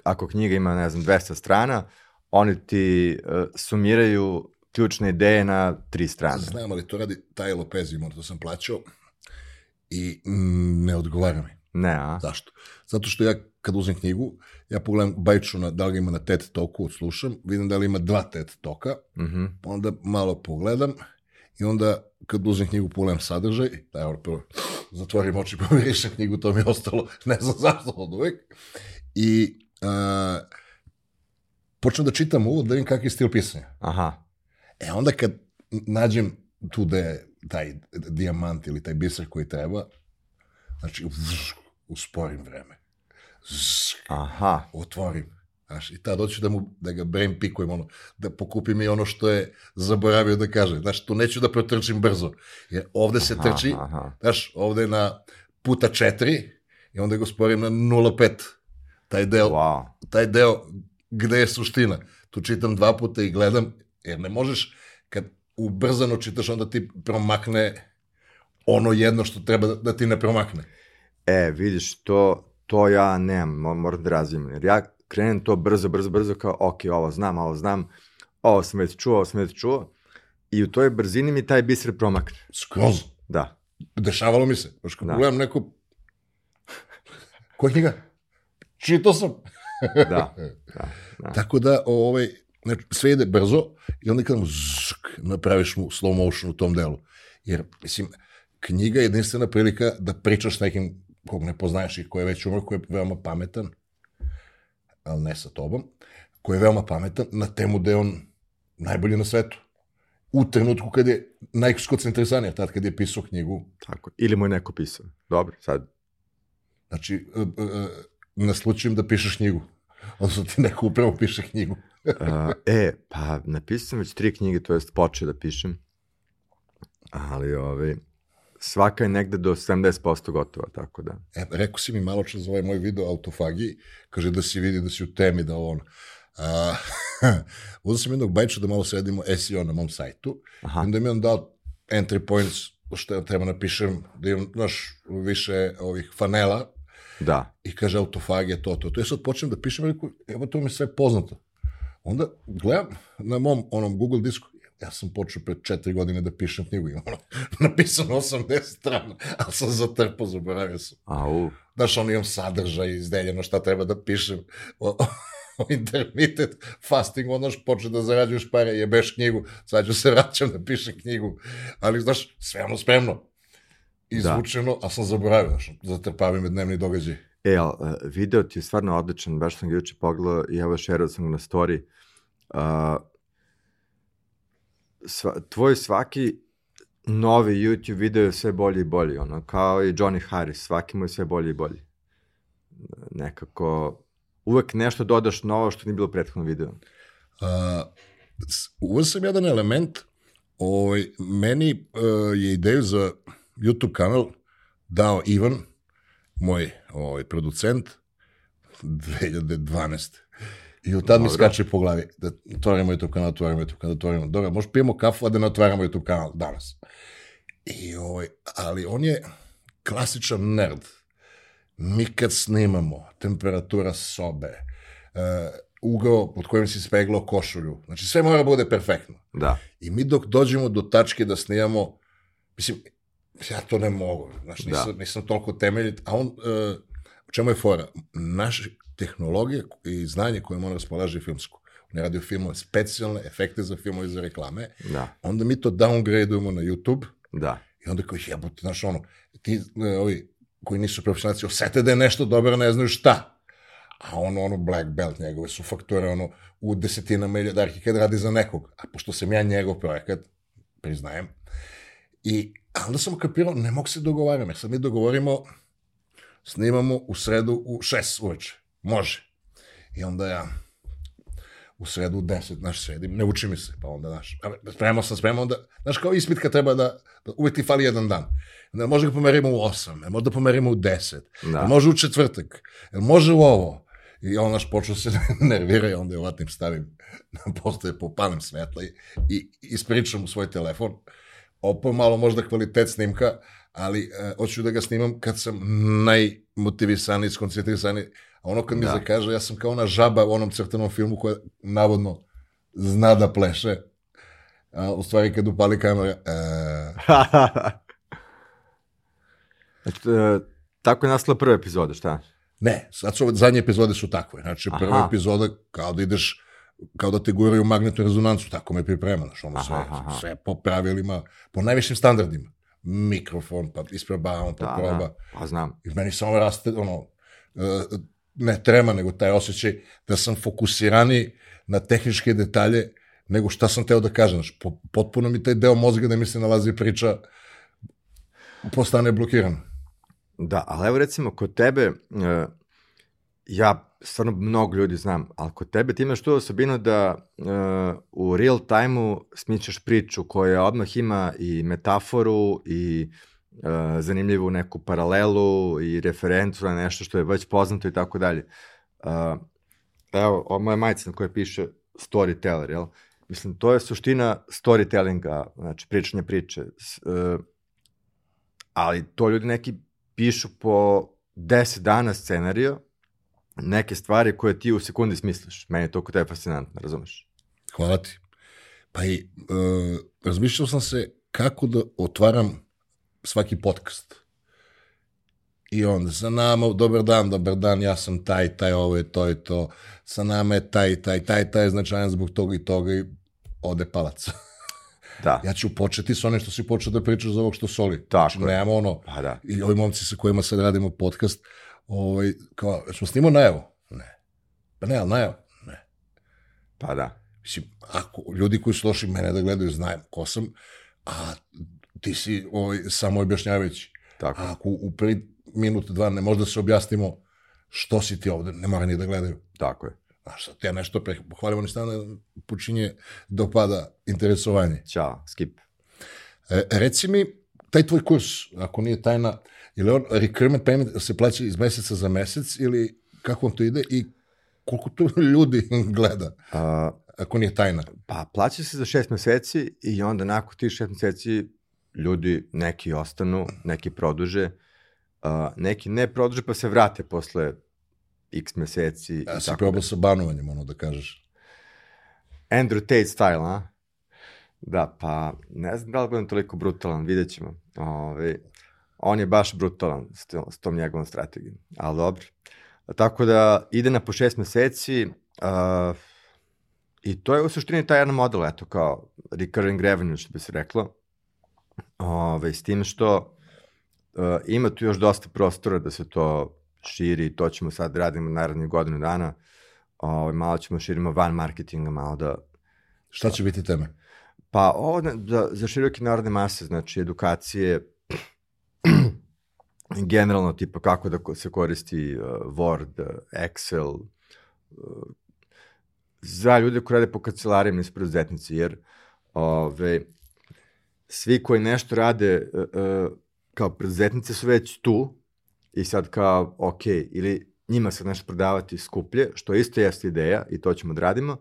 ako knjiga ima, ne znam, 200 strana, oni ti uh, sumiraju ključne ideje na tri strane. Znam, ali to radi Taj Lopez, imao, to sam plaćao i mm, ne odgovara mi. Ne, a? Zašto? Zato što ja kad uzem knjigu, ja pogledam Bajču na, da li ima na TED toku, odslušam, vidim da li ima dva TED toka, mm -hmm. onda malo pogledam i onda kad uzem knjigu pogledam sadržaj, da evo prvo zatvorim oči pa mirišem knjigu, to mi je ostalo, ne znam zašto od uvek, i a, počnem da čitam uvod, da vidim kakav je stil pisanja. Aha. E onda kad nađem tu da je taj dijamant ili taj biser koji treba, znači, usporim vreme. Zzz, Aha. Otvorim. Znaš, i tad hoću da, mu, da ga brain pikujem, ono, da pokupim i ono što je zaboravio da kaže. Znaš, tu neću da protrčim brzo. Jer ovde se trči, aha, aha. znaš, ovde je na puta četiri i onda ga sporim na 0,5. Taj deo, wow. taj deo gde je suština. Tu čitam dva puta i gledam, jer ne možeš, kad ubrzano čitaš, onda ti promakne ono jedno što treba da, da ti ne promakne. E, vidiš, to, to ja nemam, moram da razvijem, jer ja krenem to brzo, brzo, brzo, kao, ok, ovo znam, ovo znam, ovo sam već čuo, ovo sam već čuo, i u toj brzini mi taj biser promakne. Skroz. Da. Dešavalo mi se. Baš kad da. gledam neku... Koja knjiga? Čito sam. *laughs* da, da, da. Tako da, ovaj, znači, sve ide brzo i onda kad mu zsk, napraviš mu slow motion u tom delu. Jer, mislim, knjiga je jedinstvena prilika da pričaš nekim kog ne poznaješ i ko je već umro, ko je veoma pametan, ali ne sa tobom, ko je veoma pametan na temu da je on najbolji na svetu. U trenutku kad je najskoncentresanija, tad kad je pisao knjigu. Tako, ili mu je neko pisao. Dobro, sad. Znači, e, e, naslučujem da pišeš knjigu. Odnosno ti neko upravo piše knjigu. *laughs* e, pa napisao sam već tri knjige, to jest počeo da pišem. Ali, ovaj, svaka je negde do 70% gotova, tako da. E, rekao si mi malo čas za ovaj moj video autofagiji, kaže da si vidi da si u temi, da on. A, *laughs* uzeo sam jednog bajča da malo sedimo SEO na mom sajtu. Aha. Onda mi on dao entry points, što ja treba napišem, da imam, znaš, više ovih fanela, Da. i kaže autofagija, to, to, to. Ja sad počnem da pišem, reku, evo to mi je sve poznato. Onda gledam na mom onom Google disku, ja sam počeo pred četiri godine da pišem knjigu, imam *laughs* napisano 80 strana, ali sam zatrpao, zaboravio sam. Au. Znaš, ono imam sadržaj izdeljeno šta treba da pišem o, o intermittent fasting, ono što počne da zarađuješ pare, jebeš knjigu, sad ću se vraćam da pišem knjigu, ali znaš, sve ono spremno, izvučeno, a sam zaboravio, znaš, zatrpavim me dnevni događaj. E, ali uh, video ti je stvarno odličan, baš sam ga juče pogledao i evo šerao sam ga na story. Uh, sva, tvoj svaki novi YouTube video je sve bolji i bolji, ono, kao i Johnny Harris, svaki mu je sve bolji i bolji. Nekako, uvek nešto dodaš novo što nije bilo u prethodnom videu. Uh, uveo sam jedan element, ovaj, meni uh, je ideju za YouTube kanal dao Ivan, moj ovaj, producent, 2012. I od tad mi skače po glavi da otvorimo YouTube kanal, otvorimo YouTube kanal, otvorimo. Dobro, možda pijemo kafu, a da ne otvaramo YouTube kanal danas. I, ovaj, ali on je klasičan nerd. Mi kad snimamo, temperatura sobe, uh, ugao pod kojim si speglao košulju, znači sve mora bude perfektno. Da, I mi dok dođemo do tačke da snijamo, mislim, ja to ne mogu, znaš, Da. nisam, nisam toliko temeljit, a on, uh, u čemu je fora? Naše tehnologije i znanje koje on raspolaže filmsku. On je radio filmove, specijalne efekte za filmove i za reklame, da, onda mi to downgradeujemo na YouTube da. i onda koji jebote, znaš, ono, ti, e, ovi koji nisu profesionalci, osete da je nešto dobro, ne znaju šta. A ono, ono, black belt, njegove su fakture, ono, u desetinama iljadarki kad radi za nekog. A pošto sam ja njegov projekat, priznajem, i a onda sam kapirao, ne mogu se dogovaram, jer sad mi dogovorimo, snimamo u sredu u šest uveče. Može. I onda ja, u sredu u 10, znaš, sedim, ne uči mi se, pa onda, znaš, spremao sam, spremao, onda, znaš, kao ispit kad treba da, da uvek ti fali jedan dan. Onda može ga pomerimo u 8, jel može da pomerimo u 10, Da. može u četvrtak, može u ovo. I on, znaš, počeo se *laughs* nervira i onda je ovatim stavim na postoje, popalim svetla i, i ispričam u svoj telefon. Opo malo možda kvalitet snimka, ali e, hoću da ga snimam kad sam najmotivisaniji, skoncentrisaniji. Ono kad mi Da. zakaže, ja sam kao ona žaba u onom crtanom filmu koja navodno zna da pleše. A u stvari kad upali kamera, e, *laughs* Znači, e, tako je nastala prva epizoda, šta? ne, sad su ove zadnje epizode su takve. Znači, prva Aha. epizoda kao da ideš kao da te guraju magnetnu rezonancu, tako me priprema, znaš, ono sve, Aha, aha. sve po pravilima, po najvišim standardima. Mikrofon, pa isprobavam, pa Da, proba. da, pa znam. I meni samo raste, ono, e, ne trema, nego taj osjećaj da sam fokusiraniji na tehničke detalje nego šta sam teo da kažem. Znaš, po, potpuno mi taj deo mozga da mi se nalazi priča postane blokiran. Da, ali evo recimo kod tebe, e, ja stvarno mnogo ljudi znam, ali kod tebe ti imaš tu osobinu da e, u real time-u smičaš priču koja odmah ima i metaforu i e, zanimljivu neku paralelu i referencu na nešto što je već poznato i tako dalje. Evo, ovo moja majica na kojoj piše storyteller, jel? Mislim, to je suština storytellinga, znači pričanje priče. E, ali to ljudi neki pišu po 10 dana scenario, neke stvari koje ti u sekundi smisliš. Meni je to kod tebe fascinantno, razumeš? Hvala ti. Pa i e, razmišljao sam se kako da otvaram svaki podcast. I onda sa nama, dobar dan, dobar dan, ja sam taj, taj, ovo je to i to, sa nama je taj, taj, taj, taj je značajan zbog toga i toga i ode palac. *laughs* Da. ja ću početi sa onim što si počeo da pričaš za ovog što soli. Tako znači, nemamo ono, Pa da. i ovi momci sa kojima sad radimo podcast, ovaj, kao, smo snimao najavu? Ne. Pa ne, ali najavu? Ne. Pa da. Mislim, ako ljudi koji su došli mene da gledaju znaju ko sam, a ti si ovaj, samo objašnjavajući. Tako. A ako u prvi minut, dva ne možda se objasnimo što si ti ovde, ne mora ni da gledaju. Tako je. Znaš, sad ja nešto pre, pohvalimo ni stane, počinje da opada interesovanje. Ćao, skip. E, reci mi, taj tvoj kurs, ako nije tajna, je li on recruitment payment se plaća iz meseca za mesec ili kako on to ide i koliko to *laughs* ljudi gleda, A, ako nije tajna? pa plaća se za šest meseci i onda nakon tih šest meseci ljudi neki ostanu, neki produže, a, neki ne produže pa se vrate posle x meseci. i Ja si tako probao sa banovanjem, ono da kažeš. Andrew Tate style, a? Da, pa ne znam da li budem toliko brutalan, vidjet ćemo. Ove, on je baš brutalan s tom, s tom njegovom strategijom, ali dobro. Tako da ide na po šest meseci uh, i to je u suštini taj jedan model, eto kao recurring revenue što bi se reklo. Ove, s tim što uh, ima tu još dosta prostora da se to širi, to ćemo sad radimo narednih godinu dana. Ove, malo ćemo širimo van marketinga, malo da Šta će biti teme? Pa ovo za, za široke narodne mase, znači edukacije, *clears throat* generalno tipa kako da se koristi uh, Word, uh, Excel, uh, za ljude koji rade po kancelarijama nisu preduzetnici, jer ove, svi koji nešto rade uh, uh, kao preduzetnice su već tu i sad kao, ok, ili njima sad nešto prodavati skuplje, što isto jeste ideja i to ćemo da radimo,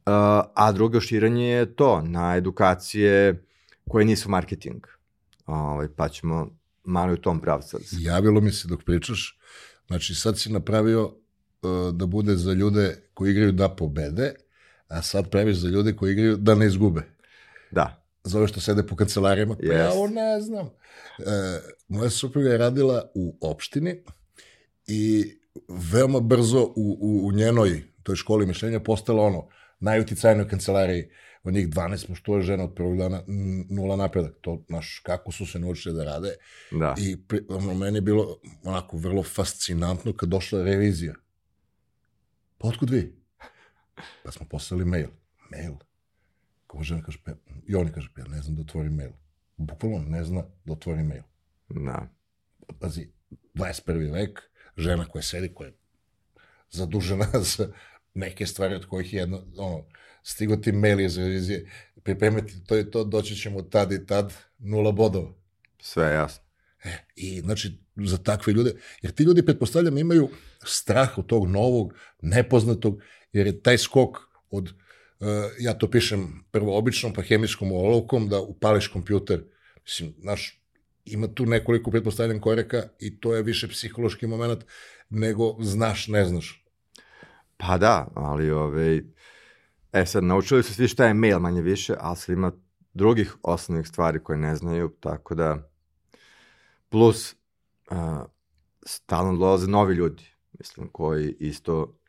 Uh, a drugo širenje je to, na edukacije koje nisu marketing. Ovaj, pa ćemo malo u tom pravcu. Javilo mi se dok pričaš, znači sad si napravio da bude za ljude koji igraju da pobede, a sad praviš za ljude koji igraju da ne izgube. Da, Za ove što sede po kancelarijama, pa ja ovo ne znam. E, moja supruga je radila u opštini i veoma brzo u, u, u njenoj toj školi mišljenja postala ono, najuticajnoj kancelariji od njih 12, pošto je žena od prvog dana nula napredak. To, znaš, kako su se naučili da rade. da. I pri, ono, meni je bilo onako vrlo fascinantno kad došla revizija. Pa otkud vi? Pa smo poslali mail. Mail? Kako žena kaže, pa, i oni kaže, pa ja ne znam da otvorim mail. Bukvalno ne zna da otvori mail. da. Pazi, 21. vek, žena koja sedi, koja je zadužena *laughs* za neke stvari od kojih je jedno, ono, stigo ti mail iz revizije, pripremiti to i to, doći ćemo tad i tad, nula bodova. Sve jasno. E, I znači, za takve ljude, jer ti ljudi, pretpostavljam, imaju strah od tog novog, nepoznatog, jer je taj skok od, uh, ja to pišem prvo običnom, pa hemijskom olovkom, da upališ kompjuter, mislim, znaš, ima tu nekoliko, pretpostavljam, koreka i to je više psihološki moment nego znaš, ne znaš. Pa da, ali ove, e sad, naučili su svi šta je mail manje više, ali sad ima drugih osnovnih stvari koje ne znaju, tako da plus uh, stalno dolaze novi ljudi, mislim, koji isto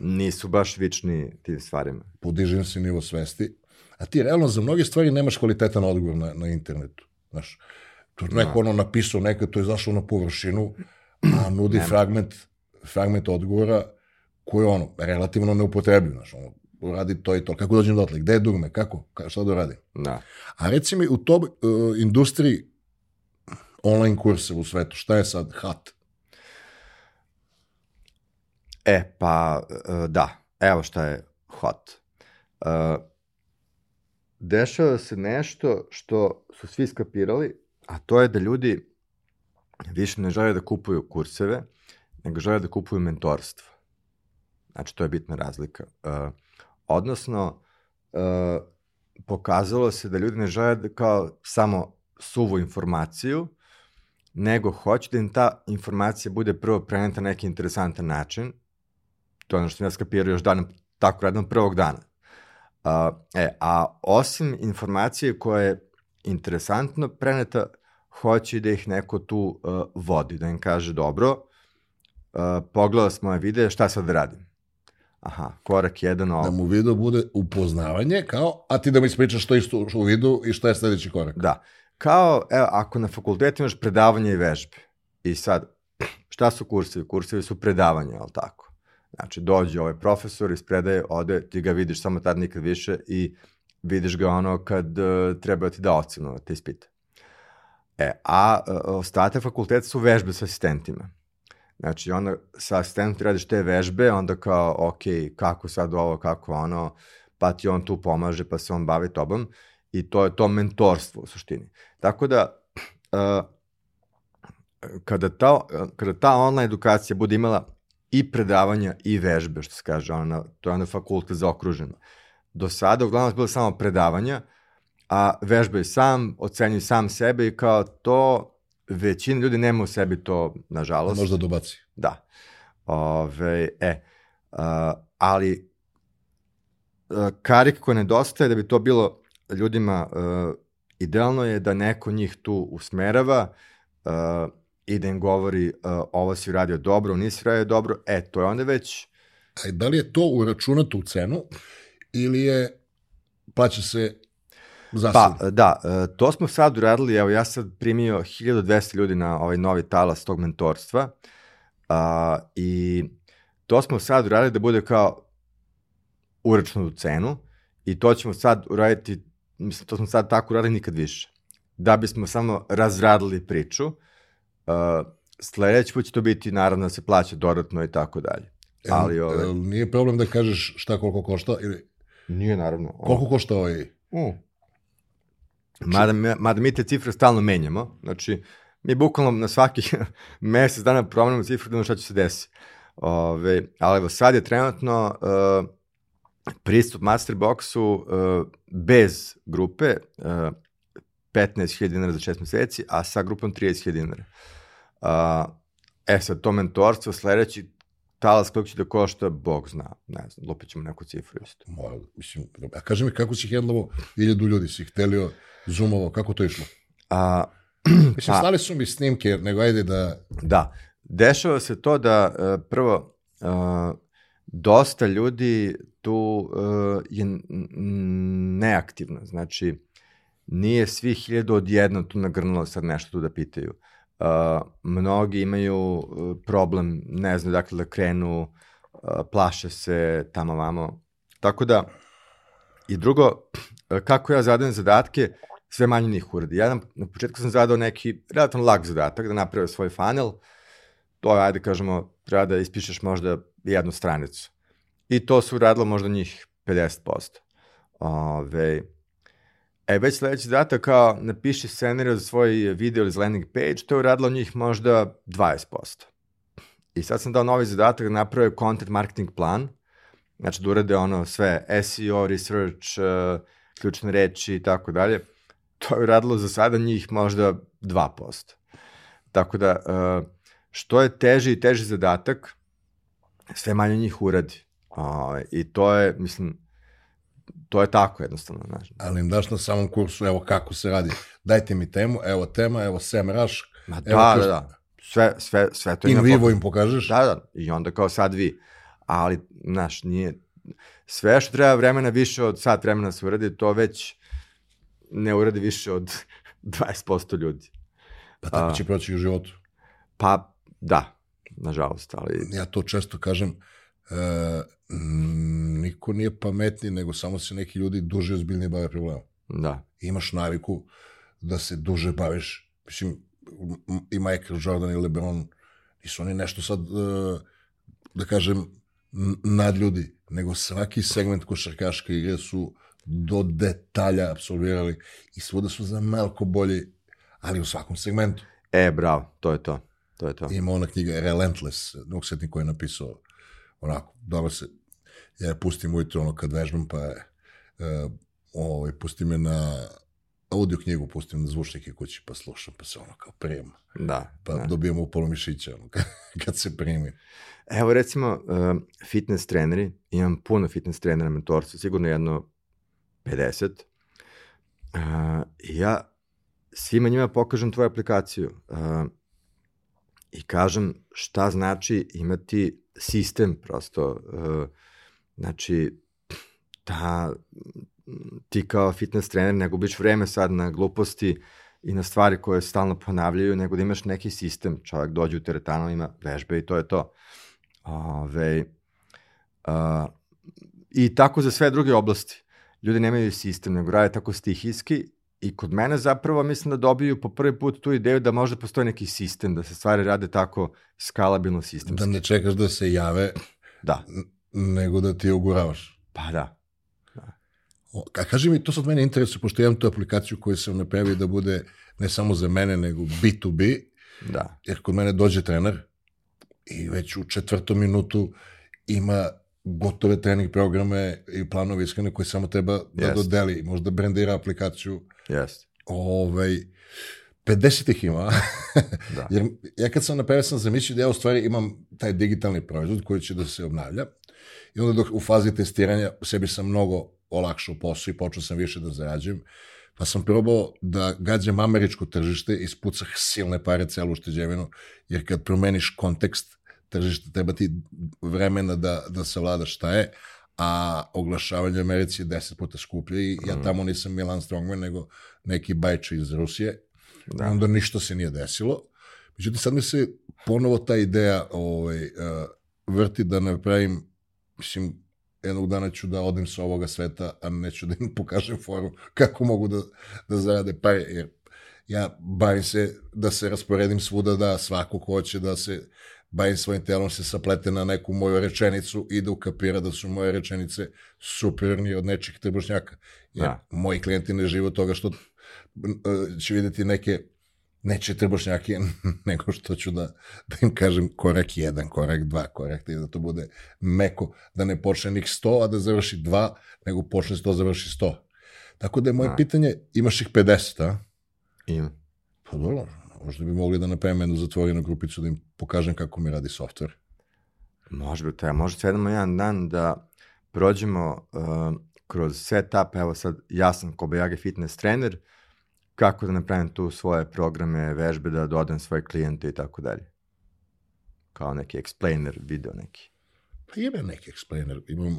nisu baš vični tim stvarima. Podižem se nivo svesti, a ti realno za mnoge stvari nemaš kvalitetan odgovor na, na internetu. Znaš, to neko ono napisao, neko to je zašlo na površinu, a *clears throat* nudi fragment, fragment odgovora koji je ono, relativno neupotrebljiv, znaš, ono, radi to i to. Kako dođem dotle? Gde je dugme? Kako? Ka, šta da radim? Da. A reci mi, u toj uh, industriji online kurse u svetu, šta je sad hot? E, pa, e, da, evo šta je hot. E, dešava se nešto što su svi skapirali, a to je da ljudi više ne žele da kupuju kurseve, nego žele da kupuju mentorstvo. Znači, to je bitna razlika. E, odnosno, pokazalo se da ljudi ne žele da kao samo suvu informaciju, nego hoće da im ta informacija bude prvo preneta na neki interesantan način, to je ono što sam ja skapirao još danom, tako radom prvog dana. A, e, a osim informacije koja je interesantno preneta, hoće da ih neko tu uh, vodi, da im kaže, dobro, uh, pogledao smo moje videe, šta sad da radim? Aha, korak jedan, ovo. Da mu video bude upoznavanje, kao, a ti da mi ispričaš što je isto u vidu i šta je sledeći korak. Da. Kao, evo, ako na fakultetu imaš predavanje i vežbe, i sad, šta su kursevi? Kursevi su predavanje, je li tako? Znači, dođe ovaj profesor, ispredaje, ode, ti ga vidiš samo tad nikad više i vidiš ga ono kad uh, treba ti da ocenu, da te ispita. E, a uh, ostatak fakulteta su vežbe sa asistentima. Znači, onda sa asistentom ti radiš te vežbe, onda kao, ok, kako sad ovo, kako ono, pa ti on tu pomaže, pa se on bavi tobom i to je to mentorstvo u suštini. Tako da, uh, kada, ta, kada ta online edukacija bude imala i predavanja i vežbe, što se kaže, ono, na, to je onda fakultet zaokruženo. Do sada uglavnom bilo samo predavanja, a vežbaj sam, ocenjuj sam sebe i kao to većina ljudi nema u sebi to, nažalost. Možda dobaci. Da. Ove, e, a, ali a, karik koja nedostaje da bi to bilo ljudima a, idealno je da neko njih tu usmerava a, i da im govori a, ovo si uradio dobro, nisi uradio dobro, e, to je onda već... A da li je to uračunato u cenu ili je plaća se Zasad. Pa, da, e, to smo sad uradili, evo ja sad primio 1200 ljudi na ovaj novi talas tog mentorstva a, i to smo sad uradili da bude kao uračunu cenu i to ćemo sad uraditi, mislim, to smo sad tako uradili nikad više. Da bismo samo razradili priču, a, sledeći put će to biti naravno da se plaća dodatno i tako dalje. Ali, ove... Ovaj- nije problem da kažeš šta koliko košta ili... Nije, naravno. Koliko košta ovaj... Uh, Mada, mada mi te cifre stalno menjamo, znači mi bukvalno na svaki *laughs* mesec dana promenimo cifru da šta će se desi. Ove, ali evo sad je trenutno uh, pristup Masterboxu uh, bez grupe uh, 15.000 dinara za 6 meseci, a sa grupom 30.000 dinara. Uh, e sad, to mentorstvo sledeći talas koliko će da košta, Bog zna, ne znam, lupit ćemo neku cifru isto. Mora, mislim, a kaži mi kako si hendlovo iljedu ljudi, si ih telio zoomovo, kako to išlo? A, *clears throat* Mislim, pa, slali su mi snimke, nego ajde da... Da, dešava se to da uh, prvo, uh, dosta ljudi tu uh, je neaktivno, znači nije svi hiljadu odjedno tu nagrnulo sad nešto tu da pitaju. Uh, mnogi imaju problem, ne znam dakle da krenu, uh, plaše se tamo vamo. Tako da, i drugo, kako ja zadajem zadatke, sve manje njih uradi. Ja na, na početku sam zadao neki relativno lag zadatak da napravio svoj funnel, to je, ajde kažemo, treba da ispišeš možda jednu stranicu. I to su uradilo možda njih 50%. Ove, e, već sledeći zadatak kao napiši scenariju za svoj video ili landing page, to je uradilo njih možda 20%. I sad sam dao novi zadatak da napravio content marketing plan, znači da urade ono sve SEO, research, uh, ključne reči i tako dalje to je radilo za sada njih možda 2%. Tako da, uh, što je teži i teži zadatak, sve manje njih uradi. I to je, mislim, to je tako jednostavno. Znaš. Ali im daš na samom kursu, evo kako se radi. Dajte mi temu, evo tema, evo Sam Rush. Ma da, evo da, da, da. Sve, sve, sve to In vivo im pokažeš? Da, da. I onda kao sad vi. Ali, znaš, nije... Sve što treba vremena više od sat vremena se uradi, to već ne uradi više od *laughs* 20% ljudi. Pa tako će proći u životu. Pa, da, nažalost, ali... Ja to često kažem, e, niko nije pametniji, nego samo se neki ljudi duže ozbiljnije bave problemom. Da. Imaš naviku da se duže baviš, mislim, i Michael Jordan i LeBron, nisu oni nešto sad, e, da kažem, nad ljudi, nego svaki segment košarkaške igre su do detalja absolvirali i svuda su za malko bolji, ali u svakom segmentu. E, bravo, to je to. To je to. Ima ona knjiga Relentless, dok setnik koji je napisao onako, dobro se, ja pustim ujutro ono kad vežbam, pa je, ovaj, pustim je na audio knjigu, pustim na zvučnike kući, pa slušam, pa se ono kao prijema. Da. Pa da. dobijemo upolo mišića, ono, *laughs* kad, se primi. Evo recimo, uh, fitness treneri, imam puno fitness trenera mentorstva, sigurno jedno 50. Uh, ja svima njima pokažem tvoju aplikaciju uh, i kažem šta znači imati sistem prosto. Uh, znači, da ti kao fitness trener ne gubiš vreme sad na gluposti i na stvari koje stalno ponavljaju, nego da imaš neki sistem. Čovjek dođe u teretanu, ima vežbe i to je to. Ove, uh, I tako za sve druge oblasti ljudi nemaju sistem, nego rade tako stihijski i kod mene zapravo mislim da dobiju po prvi put tu ideju da možda postoji neki sistem, da se stvari rade tako skalabilno sistemski. Da ne čekaš da se jave, da. nego da ti uguravaš. Pa da. da. O, a kaži mi, to sad mene interesuje, pošto imam tu aplikaciju koju sam napravio da bude ne samo za mene, nego B2B, da. jer kod mene dođe trener, i već u četvrtom minutu ima gotove trening programe i planove iskrene koje samo treba da Jest. dodeli, možda brandira aplikaciju. Jeste. Ovaj, 50 ih ima. *laughs* Da. Jer ja kad sam napravio sam zamislio da ja u stvari imam taj digitalni proizvod koji će da se obnavlja. I onda dok u fazi testiranja sebi sam mnogo olakšao posao i počeo sam više da zarađujem. Pa sam probao da gađam američko tržište, ispucah silne pare celu ušteđevinu, jer kad promeniš kontekst tržišta, treba ti vremena da, da savladaš šta je, a oglašavanje u Americi je deset puta skuplje i ja tamo nisam Milan Strongman, nego neki bajče iz Rusije. Da. Da. Onda ništa se nije desilo. Međutim, sad mi se ponovo ta ideja ovaj, uh, vrti da napravim, mislim, jednog dana ću da odem sa ovoga sveta, a neću da im *laughs* pokažem foru kako mogu da, da zarade pare, jer ja bavim se da se rasporedim svuda, da svako ko hoće da se bavim svojim telom se saplete na neku moju rečenicu i da ukapira da su moje rečenice superiornije od nečih trbušnjaka. Jer Da. moji klijenti ne žive od toga što e, će vidjeti neke neće trbušnjake, *laughs* nego što ću da, da im kažem korak 1, korak 2, korak 3, da to bude meko, da ne počne nik 100, a da završi 2, nego počne 100, završi 100. Tako da je moje Da. pitanje, imaš ih 50, a? Ima. Pa dobro, možda bi mogli da napravim jednu zatvorenu grupicu da im pokažem kako mi radi software. Može bi to, može sedemo jedan dan da prođemo uh, kroz setup, evo sad ja sam Kobayagi fitness trener, kako da napravim tu svoje programe, vežbe, da dodam svoje klijente i tako dalje. Kao neki explainer video neki. Pa ima neki explainer, imam,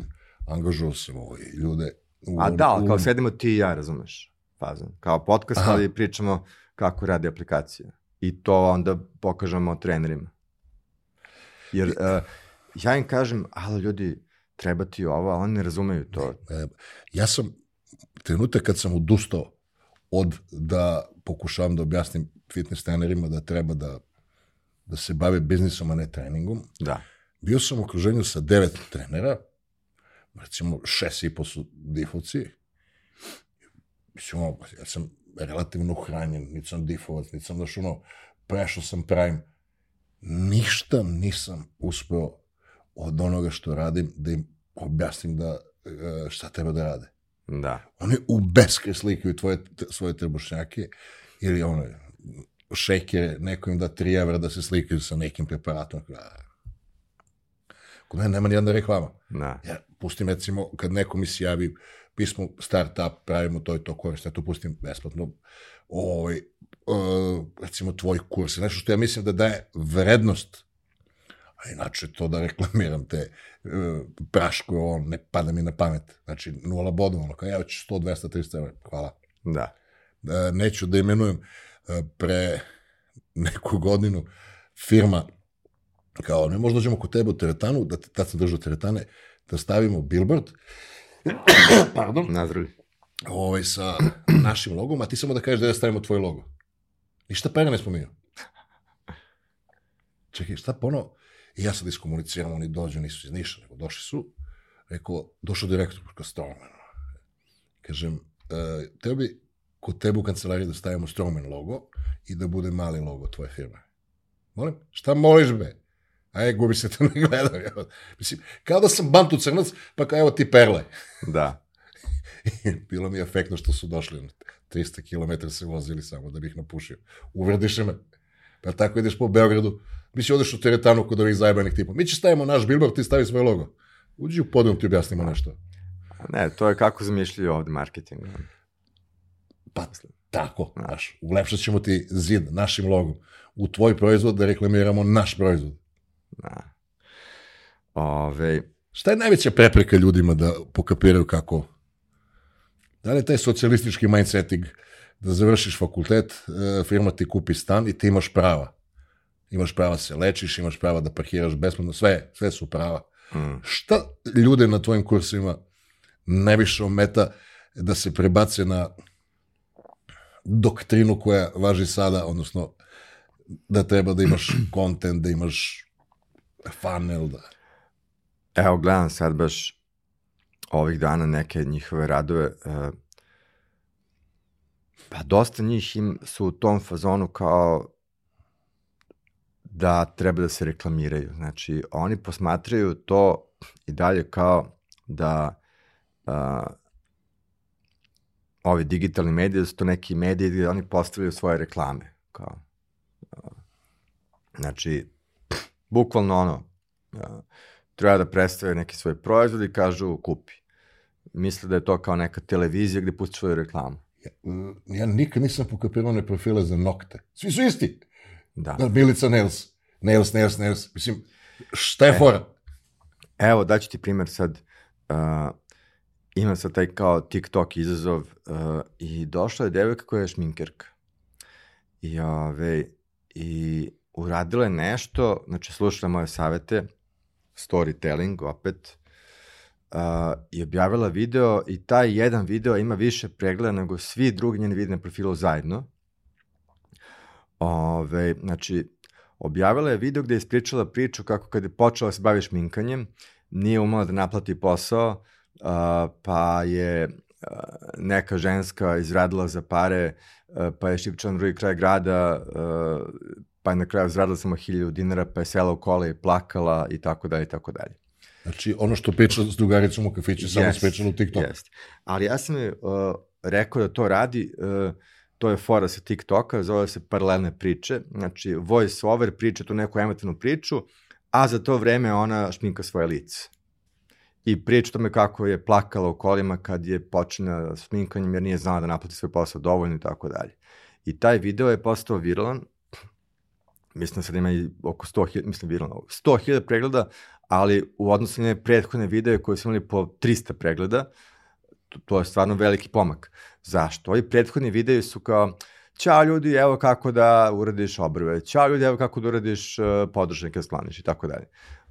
angažuo sam ovaj ljude. U, A da, ali kao sedimo ti i ja, razumeš, fazan. Kao podcast, Aha. ali pričamo kako radi aplikacija. I to onda pokažemo trenerima. Jer uh, ja im kažem, ali ljudi, treba ti ovo, a oni ne razumeju to. E, ja sam, trenutak kad sam odustao od da pokušavam da objasnim fitness trenerima da treba da, da se bave biznisom, a ne treningom, Da. bio sam u okruženju sa devet trenera, recimo šest i po su difovci, mislim, ja sam relativno hranjen, niti sam difovac, niti sam, znaš, ono, prešao sam prime, ništa nisam uspeo od onoga što radim da im objasnim da e, šta treba da rade. Da. Oni u beskre slikaju tvoje, svoje trbušnjake ili ono, šekere, neko im da 3 evra da se slikaju sa nekim preparatom. Kod mene nema nijedna reklama. Da. Ja pustim recimo, kad neko mi se javi pismo startup, pravimo to i to koriste, ja to pustim besplatno. Ovaj, uh, recimo tvoj kurs, nešto što ja mislim da daje vrednost a inače to da reklamiram te uh, praško, on ne pada mi na pamet. Znači, nula bodova, ono, kao ja ću 100, 200, 300 evra, hvala. Da. E, neću da imenujem e, pre neku godinu firma kao, ne možda dođemo kod tebe u teretanu, da tad sam držao teretane, da stavimo billboard, *coughs* pardon, Nazdravlje. ovaj, sa našim logom, a ti samo da kažeš da ja stavimo tvoj logo. Ništa pera ne spominju. Čekaj, šta ponovo? I ja sad iskomuniciram, oni dođu, nisu iz Niša, nego došli su. Rekao, došao direktor, kao Strongman. Kažem, e, teo bi kod tebe u kancelariji da stavimo Strongman logo i da bude mali logo tvoje firme. Molim? Šta moliš be? Aj, gubi se te ne gledam. evo. Mislim, kao da sam bantu crnac, pa kao evo ti perle. Da. *laughs* Bilo mi je efektno što su došli. ono, 300 km se vozili samo da bih napušio. Uvrediš me. Pa tako ideš po Beogradu. Mi si odeš u teretanu kod ovih zajebanih tipa. Mi će stavimo naš billboard, ti stavi svoj logo. Uđi u podrum, ti objasnimo nešto. Ne, to je kako zamišljaju ovde marketing. Pa tako, znaš, ulepšat ćemo ti zid našim logom. U tvoj proizvod da reklamiramo naš proizvod. Da. Ove, Šta je najveća prepreka ljudima da pokapiraju kako? Da li je taj socijalistički mindseting da završiš fakultet, e, firma ti kupi stan i ti imaš prava. Imaš prava da se lečiš, imaš prava da parkiraš besplatno, sve, sve su prava. mm, Šta ljude na tvojim kursima najviše ometa da se prebace na doktrinu koja važi sada, odnosno da treba da imaš *clears throat* content, da imaš funnel, da... evo, gledam sad baš ovih dana neke njihove radove. Uh, pa dosta njih im su u tom fazonu kao da treba da se reklamiraju. Znači, oni posmatraju to i dalje kao da a, ovi digitalni mediji, da su to neki mediji gde oni postavljaju svoje reklame. Kao, a, znači, bukvalno ono, treba da predstave neki svoj proizvod i kažu kupi. Misle da je to kao neka televizija gde pusti svoju reklamu. Ja, ja nikad nisam pokapirao one profile za nokte. Svi su isti. Da. Da, Milica Nails. Nails, Nails, Nails. Mislim, šta je fora? Evo, daću ti primer sad. Uh, ima sad taj kao TikTok izazov uh, i došla je devojka koja je šminkerka. I, ove, i uradila je nešto, znači slušala moje savete, storytelling opet, uh, i objavila video i taj jedan video ima više pregleda nego svi drugi njeni na profilu zajedno. Ove, znači, objavila je video gde je ispričala priču kako kad je počela da se bavi šminkanjem, nije umela da naplati posao, uh, pa je uh, neka ženska izradila za pare, uh, pa je šipčala na drugi kraj grada, uh, pa je na kraju izradila samo 1000 dinara, pa je sela u kola i plakala i tako dalje i tako dalje. Znači, ono što priča s drugaricom u kafiću, samo Jest, sprečano u TikTok. Jest. Ali ja sam je uh, rekao da to radi, uh, to je fora sa TikToka, zove se paralelne priče, znači voice over priča tu neku emotivnu priču, a za to vreme ona šminka svoje lice. I priča tome kako je plakala u kolima kad je počinja šminkanjem jer nije znala da naplati svoj posao dovoljno i tako dalje. I taj video je postao viralan, mislim da sad ima i oko 100.000, mislim viralno, 100.000 pregleda, ali u odnosu na prethodne videe koje su imali po 300 pregleda, to, to je stvarno veliki pomak. Zašto? Ovi prethodni videi su kao, Ćao ljudi, evo kako da uradiš obrve. Ćao ljudi, evo kako da uradiš uh, podržnike, skloniš i tako dalje.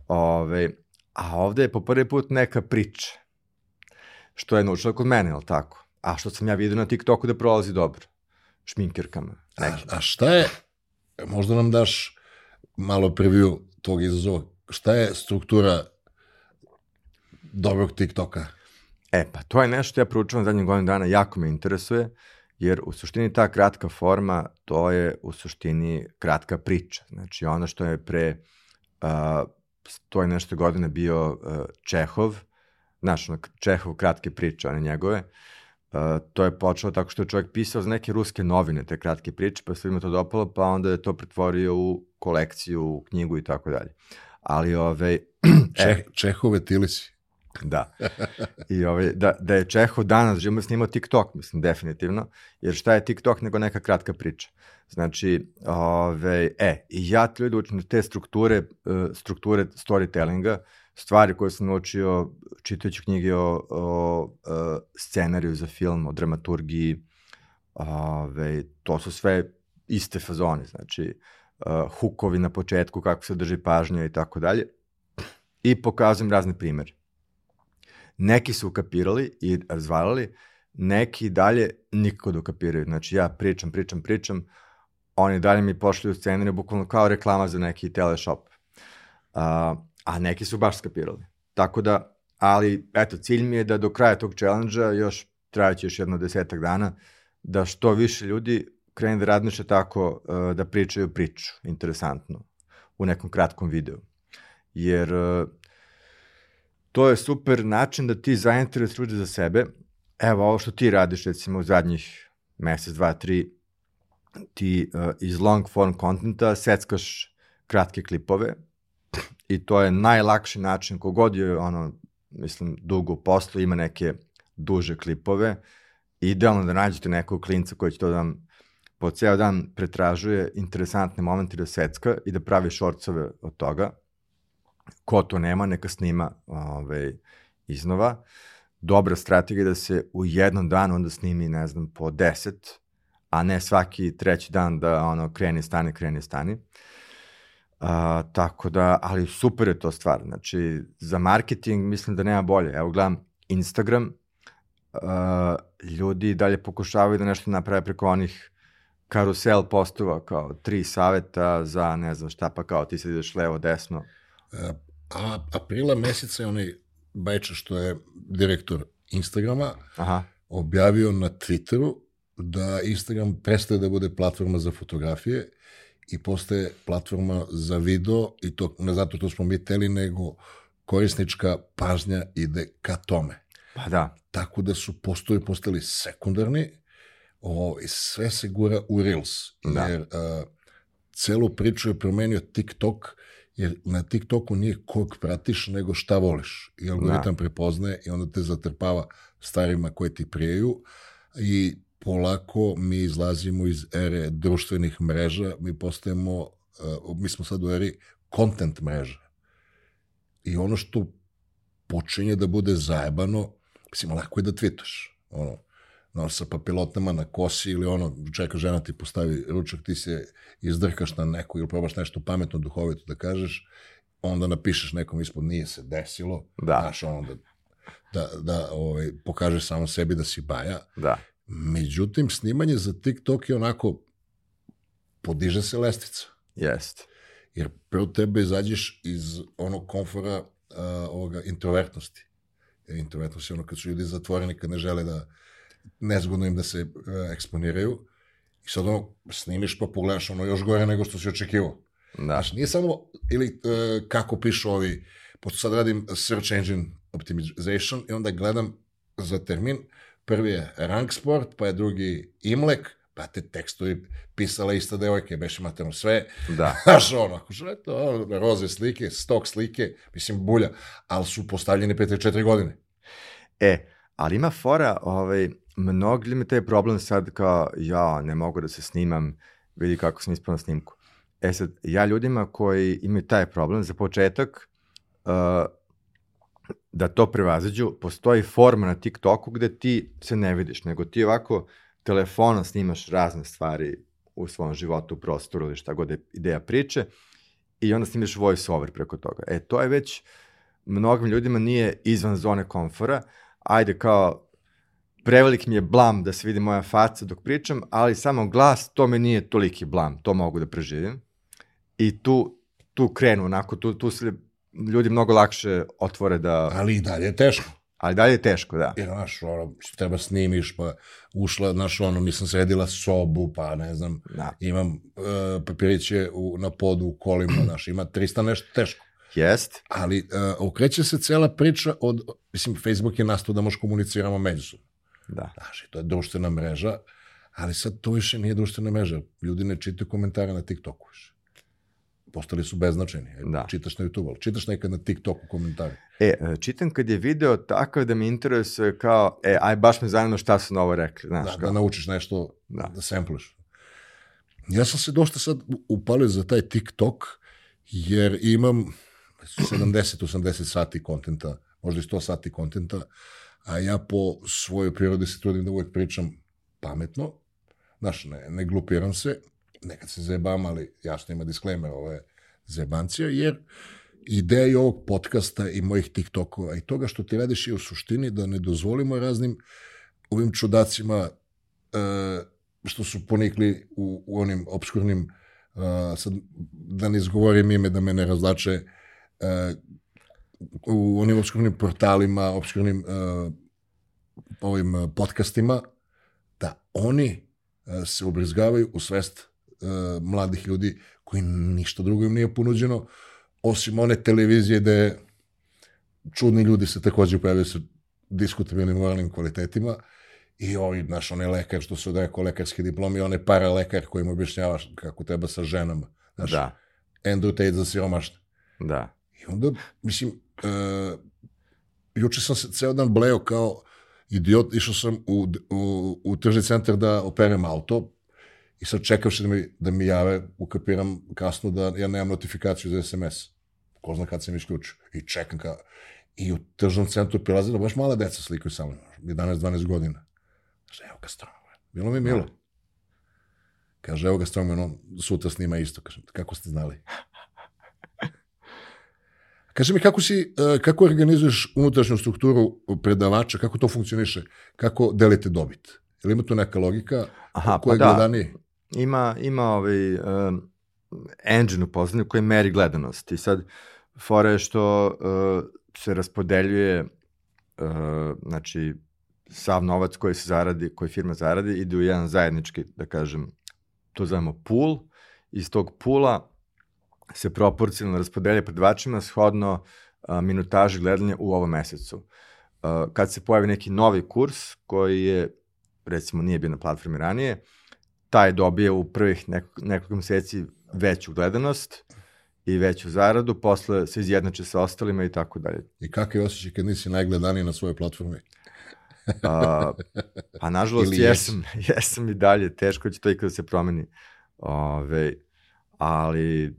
Ove, a ovde je po prvi put neka priča. Što je naučila kod mene, je tako? A što sam ja vidio na TikToku da prolazi dobro. Šminkirkama. A, a šta je, možda nam daš malo preview tog izazova, šta je struktura dobrog TikToka? E, pa to je nešto što ja proučavam zadnjih godinu dana, jako me interesuje, jer u suštini ta kratka forma, to je u suštini kratka priča. Znači, ono što je pre, uh, to je nešto godine bio uh, Čehov, znaš, ono, Čehov kratke priče, one njegove, Uh, to je počelo tako što je čovjek pisao za neke ruske novine, te kratke priče, pa se ima to dopalo, pa onda je to pretvorio u kolekciju, u knjigu i tako dalje. Ali, ove, *clears throat* Čeh, Čehove tilisi. Da. I ovaj, da, da je Čehov danas živimo snimao TikTok, mislim, definitivno, jer šta je TikTok nego neka kratka priča. Znači, ove, e, i ja ljudi učim te strukture, uh, strukture storytellinga, stvari koje sam naučio čitajući knjige o, o, o scenariju za film, o dramaturgiji, ove, to su sve iste fazone, znači, uh, hukovi na početku, kako se drži pažnja i tako dalje. I pokazujem razne primere. Neki su ukapirali i razvalili, neki dalje nikako da ukapiraju. Znači ja pričam, pričam, pričam, oni dalje mi pošli u scenariju bukvalno kao reklama za neki teleshop. Uh, a neki su baš skapirali. Tako da, ali eto, cilj mi je da do kraja tog challenge-a još trajaće još jedno desetak dana, da što više ljudi krene da radniše tako uh, da pričaju priču, interesantno, u nekom kratkom videu. Jer uh, to je super način da ti zainteresuješ ljudi za sebe. Evo, ovo što ti radiš, recimo, u zadnjih mesec, dva, tri, ti uh, iz long form kontenta seckaš kratke klipove i to je najlakši način, kogod je, ono, mislim, dugo u ima neke duže klipove, idealno da nađete nekog klinca koji će to da vam po ceo dan pretražuje interesantne momente da secka i da pravi šorcove od toga ko to nema, neka snima ovaj, iznova. Dobra strategija je da se u jednom danu onda snimi, ne znam, po deset, a ne svaki treći dan da ono kreni, stani, kreni, stani. A, tako da, ali super je to stvar. Znači, za marketing mislim da nema bolje. Evo, gledam Instagram, a, ljudi dalje pokušavaju da nešto naprave preko onih karusel postova, kao tri saveta za ne znam šta, pa kao ti se ideš levo, desno. A aprila meseca je onaj Bajča što je direktor Instagrama Aha. objavio na Twitteru da Instagram prestaje da bude platforma za fotografije i postaje platforma za video i to ne zato što smo mi teli, nego korisnička pažnja ide ka tome. Pa da. Tako da su postoji postali sekundarni, o, i sve se gura u Reels. Da. Jer a, celu priču je promenio TikTok, jer na TikToku nije kog pratiš, nego šta voliš. I algoritam Da. prepoznaje i onda te zatrpava starima koje ti prijeju i polako mi izlazimo iz ere društvenih mreža, mi postajemo, uh, mi smo sad u eri content mreža. I ono što počinje da bude zajebano, mislim, lako je da tvitaš. Ono, no, sa papilotama na kosi ili ono, čeka žena ti postavi ručak, ti se izdrkaš na neku ili probaš nešto pametno, duhovito da kažeš, onda napišeš nekom ispod nije se desilo, Da. znaš, ono da, da, da ovaj, pokažeš samo sebi da si baja. Da. Međutim, snimanje za TikTok je onako, podiže se lestvica. Jest. Jer prvo tebe izađeš iz onog komfora uh, ovoga introvertnosti. Jer introvertnost je ono kad su ljudi zatvoreni, kad ne žele da, nezgodno im da se uh, eksponiraju. I sad ono, snimiš pa pogledaš ono još gore nego što si očekivao. Da. Znaš, nije samo, ili uh, kako pišu ovi, pošto sad radim search engine optimization i onda gledam za termin, prvi je rank sport, pa je drugi imlek, pa te tekstovi pisala ista devojka, beše materno sve, Da. *laughs* Znaš, ono, ako što je to, roze slike, stok slike, mislim, bulja, ali su postavljeni pre 4 godine. E, ali ima fora, ovaj, mnogi mi taj problem sad kao, ja, ne mogu da se snimam, vidi kako sam ispao na snimku. E sad, ja ljudima koji imaju taj problem, za početak, uh, da to prevaziđu, postoji forma na TikToku gde ti se ne vidiš, nego ti ovako telefonom snimaš razne stvari u svom životu, u prostoru ili šta god je ideja priče i onda snimiš voice over preko toga. E, to je već mnogim ljudima nije izvan zone komfora, ajde kao prevelik mi je blam da se vidi moja faca dok pričam, ali samo glas, to me nije toliki blam, to mogu da preživim. I tu, tu krenu, onako, tu, tu se ljudi mnogo lakše otvore da... Ali i dalje je teško. Ali dalje je teško, da. Jer, znaš, ono, treba snimiš, pa ušla, znaš, ono, nisam sredila sobu, pa ne znam, Da. imam uh, papiriće u, na podu, u kolima, znaš, ima 300 nešto teško. Jest, Ali uh, okreće se cela priča od, mislim, Facebook je nastao da možeš komuniciramo međusobno. da. Znaš, to je društvena mreža, ali sad to više nije društvena mreža. Ljudi ne čitaju komentare na TikToku više. Postali su beznačajni. Da. Čitaš na YouTube, ali čitaš nekad na TikToku komentare. E, e, čitam kad je video takav da me interesuje kao, e, aj baš me zanima šta su novo rekli, znaš, Da, kao, da naučiš nešto, Da. da, sampleš. Ja sam se dosta sad upalio za taj TikTok, jer imam 70-80 sati kontenta, možda i 100 sati kontenta, a ja po svojoj prirodi se trudim da uvek pričam pametno, znaš, ne, ne glupiram se, nekad se zebam, ali jasno ima disclaimer, ovo je zebancija, jer ideja ovog podcasta i mojih TikTokova i toga što ti radiš je u suštini da ne dozvolimo raznim ovim čudacima e, što su ponikli u, u onim obskurnim, e, sad da ne izgovorim ime da me ne razlače, e, u onim obskurnim portalima, obskurnim e, ovim podcastima, da oni se ubrizgavaju u svest e, mladih ljudi koji ništa drugo im nije ponuđeno, osim one televizije gde čudni ljudi se takođe pojavljaju sa diskutabilnim moralnim kvalitetima i ovi, naš, onaj lekar što se odrekao lekarski diplom i onaj paralekar koji mu objašnjava kako treba sa ženama. Znaš, Da, Andrew Tate za siromašne. da. I onda, mislim, uh, juče sam se ceo dan bleo kao idiot, išao sam u, u, u tržni centar da operem auto i sad čekavši da mi, da mi jave, ukapiram kasno da ja nemam notifikaciju za SMS. Ko zna kad sam isključio. I čekam kao, i u tržnom centru prilazila baš mala deca slikaju sa mnom, 11-12 godina. Kaže, evo ga Strongman. Bilo mi milo. Kaže, evo ga Strongman, on sutra snima isto. Kažem, kako ste znali? Kaži mi kako si, e, kako organizuješ unutrašnju strukturu predavača, kako to funkcioniše, kako delite dobit? Ili ima tu neka logika? Aha, ko pa je da. Ima, ima ovaj um, engine u pozadnju koji meri gledanost i sad fora je što uh, se raspodeljuje uh, znači sav novac koji se zaradi, koji firma zaradi ide u jedan zajednički, da kažem, to zovemo pool iz tog pula se proporcionalno raspodelja predavačima shodno a, minutaži gledanja u ovom mesecu. A, kad se pojavi neki novi kurs koji je, recimo, nije bio na platformi ranije, taj dobije u prvih nekog, nekoliko meseci veću gledanost i veću zaradu, posle se izjednače sa ostalima i tako dalje. I kakav je osjećaj kad nisi najgledaniji na svojoj platformi? A, *laughs* pa nažalost Ili jesam, *laughs* jesam i dalje, teško će to ikada se promeni. Ove, ali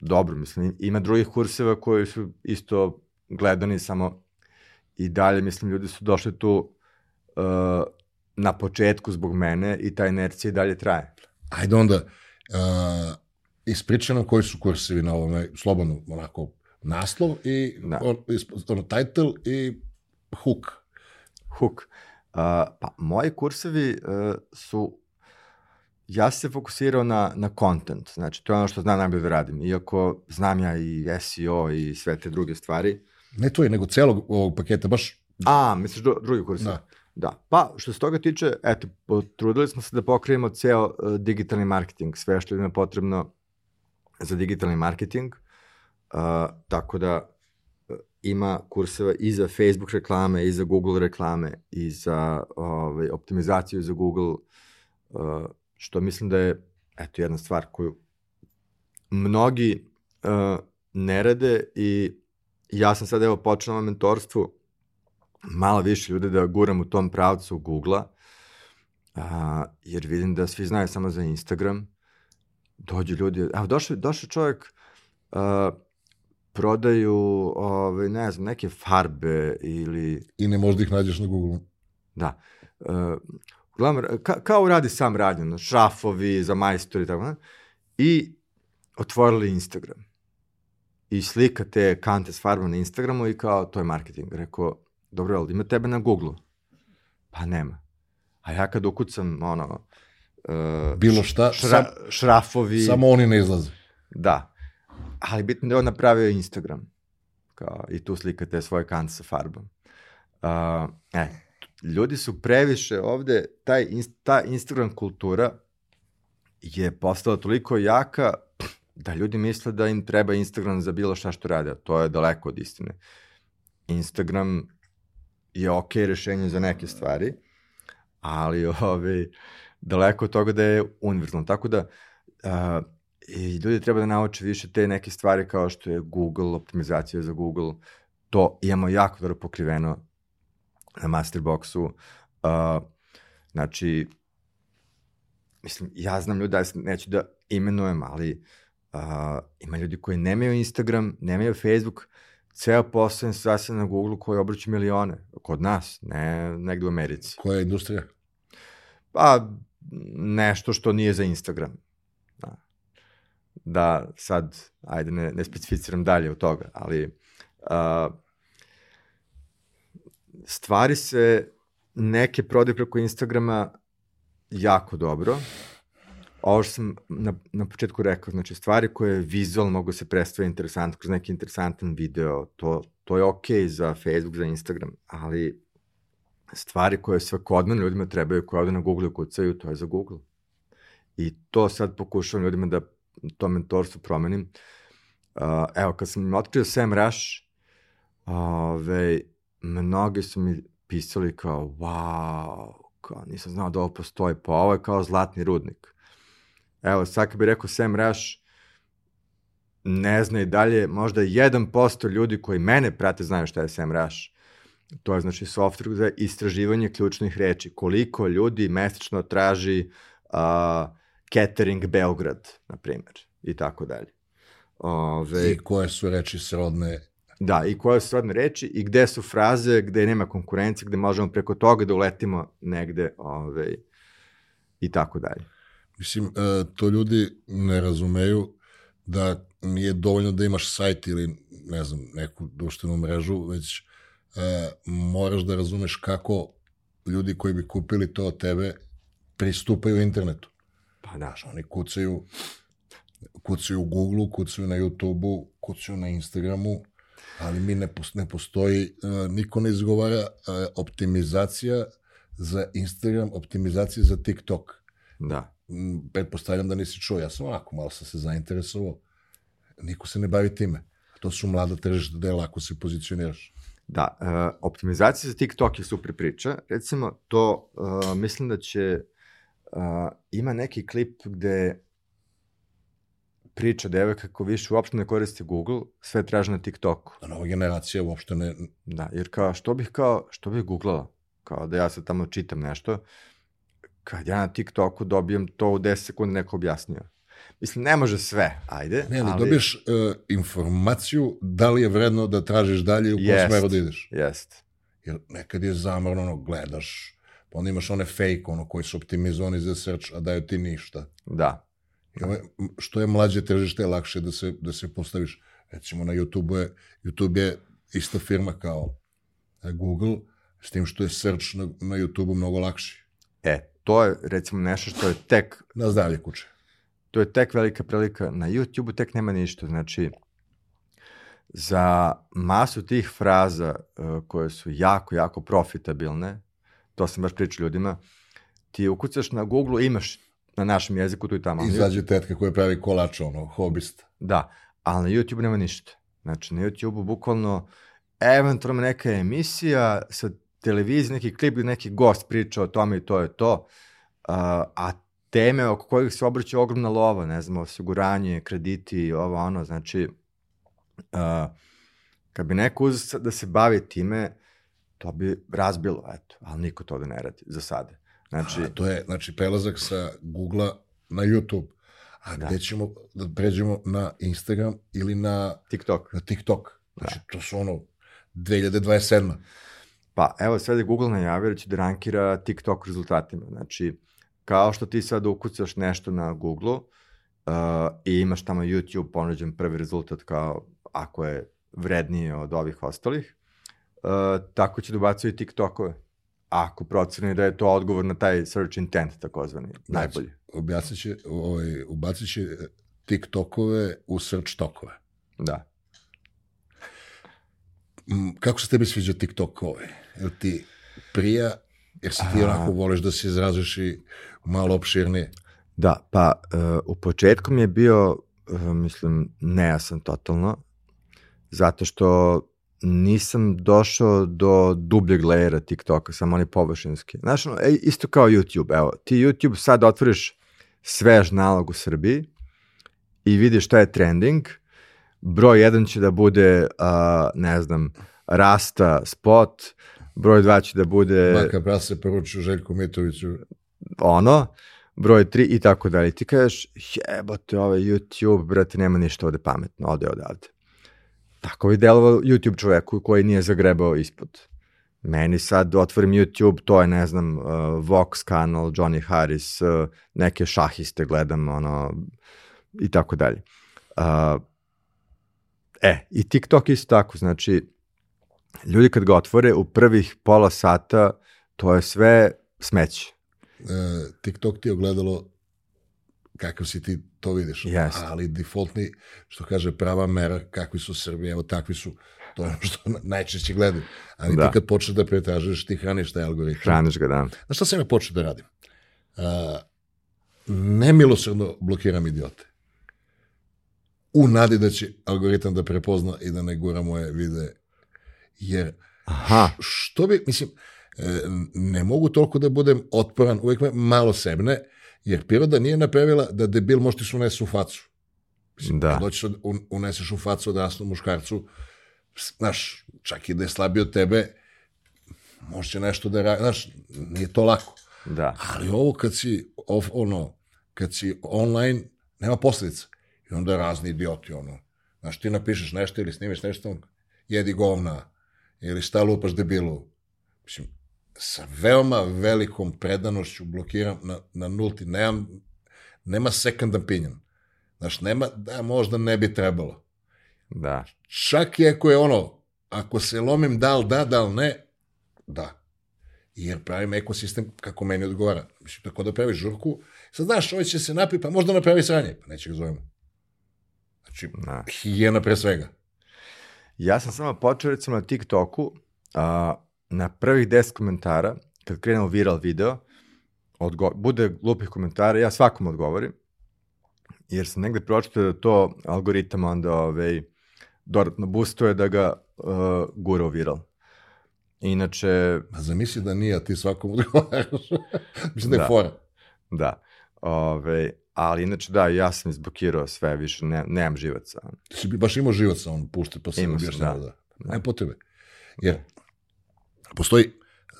dobro, mislim, ima drugih kurseva koji su isto gledani, samo i dalje, mislim, ljudi su došli tu uh, na početku zbog mene i ta inercija i dalje traje. Ajde onda, uh, ispričaj nam koji su kursevi na ovome, slobodno, onako, naslov i Da. on, ono, title i hook. Hook. Uh, pa, moji kursevi uh, su ja se fokusirao na, na content, znači to je ono što znam najbolje da radim, iako znam ja i SEO i sve te druge stvari. Ne to je, nego celog ovog paketa, baš, A, misliš dru, drugi kursevi? da. Da. Pa, što se toga tiče, eto, potrudili smo se da pokrijemo ceo uh, digitalni marketing, sve što je potrebno za digitalni marketing, uh, tako da uh, ima kurseva i za Facebook reklame, i za Google reklame, i za ovaj, optimizaciju za Google, uh, što mislim da je, eto, jedna stvar koju mnogi uh, ne rade i ja sam sad evo počeo na mentorstvu, malo više ljude da guram u tom pravcu Google-a, a, jer vidim da svi znaju samo za Instagram, dođu ljudi, a došao, došao čovjek, a, prodaju, ove, ne znam, neke farbe ili, I ne možda ih nađeš na Google. da, uh, uglavnom, ka, kao radi sam radnje, no, šrafovi za majstori i tako, ne? i otvorili Instagram. I slika te kante s farbom na Instagramu i kao, to je marketing. Rekao, dobro, ali ima tebe na Google? Pa nema. A ja kad ukucam, ono, uh, Bilo šta, šra, sam, šrafovi, samo oni ne izlaze. da. Ali bitno da je on napravio Instagram. Kao, I tu slikate svoje kante sa farbom. Uh, e, ljudi su previše ovde, taj, ta Instagram kultura je postala toliko jaka da ljudi misle da im treba Instagram za bilo šta što rade, to je daleko od istine. Instagram je ok rešenje za neke stvari, ali ovi, daleko od toga da je univerzalno. Tako da a, i ljudi treba da nauče više te neke stvari kao što je Google, optimizacija za Google, to imamo jako dobro pokriveno na Masterboxu. Uh, znači, mislim, ja znam ljudi, neću da imenujem, ali uh, ima ljudi koji nemaju Instagram, nemaju Facebook, ceo posao se zasad na Google koji obraća milione, kod nas, ne negde u Americi. Koja je industrija? Pa, nešto što nije za Instagram. Da, da sad, ajde, ne, ne specificiram dalje od toga, ali uh, stvari se neke prodaju preko Instagrama jako dobro. Ovo što sam na, na početku rekao, znači stvari koje vizualno mogu se predstaviti interesantno, kroz neki interesantan video, to, to je okej okay za Facebook, za Instagram, ali stvari koje svakodnevno ljudima trebaju, koje ovde na Google kucaju, to je za Google. I to sad pokušavam ljudima da to mentorstvo promenim. Uh, evo, kad sam otkrio Sam Rush, ove, mnogi su mi pisali kao, wow, kao, nisam znao da ovo postoji, pa ovo je kao zlatni rudnik. Evo, sad kad bih rekao Sam Rush, ne zna i dalje, možda 1% ljudi koji mene prate znaju šta je Sam Rush. To je znači software za istraživanje ključnih reči. Koliko ljudi mesečno traži uh, catering Beograd, na primjer, i tako dalje. Ove, I koje su reči srodne? Da, i koje su srodne reči i gde su fraze, gde nema konkurencije, gde možemo preko toga da uletimo negde ove, i tako dalje. Mislim, e, to ljudi ne razumeju da nije dovoljno da imaš sajt ili, ne znam, neku društvenu mrežu, već e, moraš da razumeš kako ljudi koji bi kupili to od tebe pristupaju internetu. Pa da. Oni kucaju, kucaju u Google-u, kucaju na YouTube-u, kucaju na Instagramu, ali mi ne, ne postoji, uh, niko ne izgovara optimizacija za Instagram, optimizacija za TikTok. Da. M, pretpostavljam da nisi čuo, ja sam onako, malo sam se zainteresovao, niko se ne bavi time. To su mlada tržišta dela ako se pozicioniraš. Da, uh, optimizacija za TikTok je super priča. Recimo, to uh, mislim da će, uh, ima neki klip gde priča devojka kako više uopšte ne koristi Google, sve traži na TikToku. Da nova generacija uopšte ne... Da, jer kao, što bih kao, što bih googlala? Kao da ja sad tamo čitam nešto, kad ja na TikToku dobijem to u 10 sekundi neko objasnio. Mislim, ne može sve, ajde. Ne, ali, ali... dobiješ uh, informaciju da li je vredno da tražiš dalje i u kom smeru da ideš. Jest. Jer nekad je zamrno, ono, gledaš, pa onda imaš one fake, ono, koji su optimizovani za search, a daju ti ništa. Da. I ovo, što je mlađe tržište, je lakše da se, da se postaviš. Recimo na YouTube je, YouTube je ista firma kao Google, s tim što je search na, na YouTube mnogo lakši. E, to je recimo nešto što je tek... Na zdravlje kuće. To je tek velika prilika. Na YouTube-u tek nema ništa. Znači, za masu tih fraza uh, koje su jako, jako profitabilne, to sam baš pričao ljudima, ti ukucaš na Google, imaš na našem jeziku tu i tamo. Izađe tetka koja pravi kolač, ono, hobist. Da, ali na YouTube nema ništa. Znači, na YouTube-u bukvalno eventualno neka emisija sa televizije, neki klip gde neki gost priča o tome i to je to, uh, a teme oko kojih se obraća ogromna lova, ne znam, osiguranje, krediti, ovo ono, znači, uh, kad bi neko uzeo da se bavi time, to bi razbilo, eto, ali niko to da ne radi, za sada. Znači, a, to je, znači, prelazak sa Google-a na YouTube. A da. gde ćemo da pređemo na Instagram ili na TikTok? Na TikTok. Znači, da. to su ono 2027. Pa, evo, sad je Google najavio da će da rankira TikTok rezultatima. Znači, kao što ti sad ukucaš nešto na Google uh, i imaš tamo YouTube ponuđen prvi rezultat kao ako je vrednije od ovih ostalih, uh, tako će da ubacuju i TikTokove. Ako proceni da je to odgovor na taj search intent, takozvani, znači, najbolji. Objasnit će, ovaj, ubacit će TikTokove u search tokove. Da. Kako se tebi sviđa TikTok ovaj? Jel ti prija, jer si ti onako voliš da se izraziš i malo opširnije? Da, pa uh, u početku mi je bio, uh, mislim, nejasan totalno, zato što nisam došao do dubljeg lejera TikToka, samo oni površinski. Znaš, ono, e, isto kao YouTube, evo, ti YouTube sad otvoriš svež nalog u Srbiji i vidiš šta je trending, broj jedan će da bude, uh, ne znam, Rasta spot, broj dva će da bude... Maka prase poruču Željku Mitoviću. Ono, broj tri i tako dalje. Ti kažeš, jebote, ovaj YouTube, brate, nema ništa ovde pametno, ode odavde. Tako bi delovao YouTube čoveku koji nije zagrebao ispod. Meni sad otvorim YouTube, to je, ne znam, uh, Vox kanal, Johnny Harris, uh, neke šahiste gledam, ono, i tako dalje. Uh, e, i TikTok isto tako, znači, ljudi kad ga otvore u prvih pola sata, to je sve smeće. E, TikTok ti je ogledalo kakav si ti to vidiš. Yes. Ali defaultni, što kaže prava mera, kakvi su Srbije, evo takvi su, to je ono što najčešće gledaju. Ali da. ti kad počneš da pretražuješ, ti hraniš taj algoritam. Hraniš ga, da. Znaš šta sam ja počeo da radim? Uh, nemilosredno blokiram idiote. U nadi da će algoritam da prepozna i da ne gura moje videe. Jer Aha. što bi, mislim, e, ne mogu toliko da budem otporan, uvijek me malo sebne, Jer priroda nije napravila da debil može ti se unese u facu. Mislim, da. Doćeš da uneseš u facu odraslom muškarcu, znaš, čak i da je slabio tebe, može nešto da radi, znaš, nije to lako. Da. Ali ovo kad si, off, ono, kad si online, nema posledica. I onda razni idioti, ono, znaš, ti napišeš nešto ili snimiš nešto, jedi govna, ili šta lupaš debilu. Mislim, sa veoma velikom predanošću blokiram na, na nulti. Nemam, nema second opinion. Znaš, nema, da, možda ne bi trebalo. Da. Čak i ako je ono, ako se lomim da li da, da li ne, da. Jer pravim ekosistem kako meni odgovara. Mislim, tako da praviš žurku, sad znaš, ovaj će se napiti, pa možda napravi sranje, pa neće ga zovemo. Znači, da. hijena pre svega. Ja sam samo počeo recimo na TikToku, a, na prvih 10 komentara, kad krenemo viral video, odgo bude glupih komentara, ja svakom odgovorim, jer sam negde pročitao da to algoritam onda ovaj, dodatno boostuje da ga uh, gura u viral. Inače... A zamisli da nije, a ti svakom odgovaraš. *laughs* Mislim da je Da. fora. Da. Ove, ali inače da, ja sam izblokirao sve, više ne, nemam živaca. Ti si baš imao živaca, on pušta, pa se objašnjava da. da. Ne potrebe. Jer postoji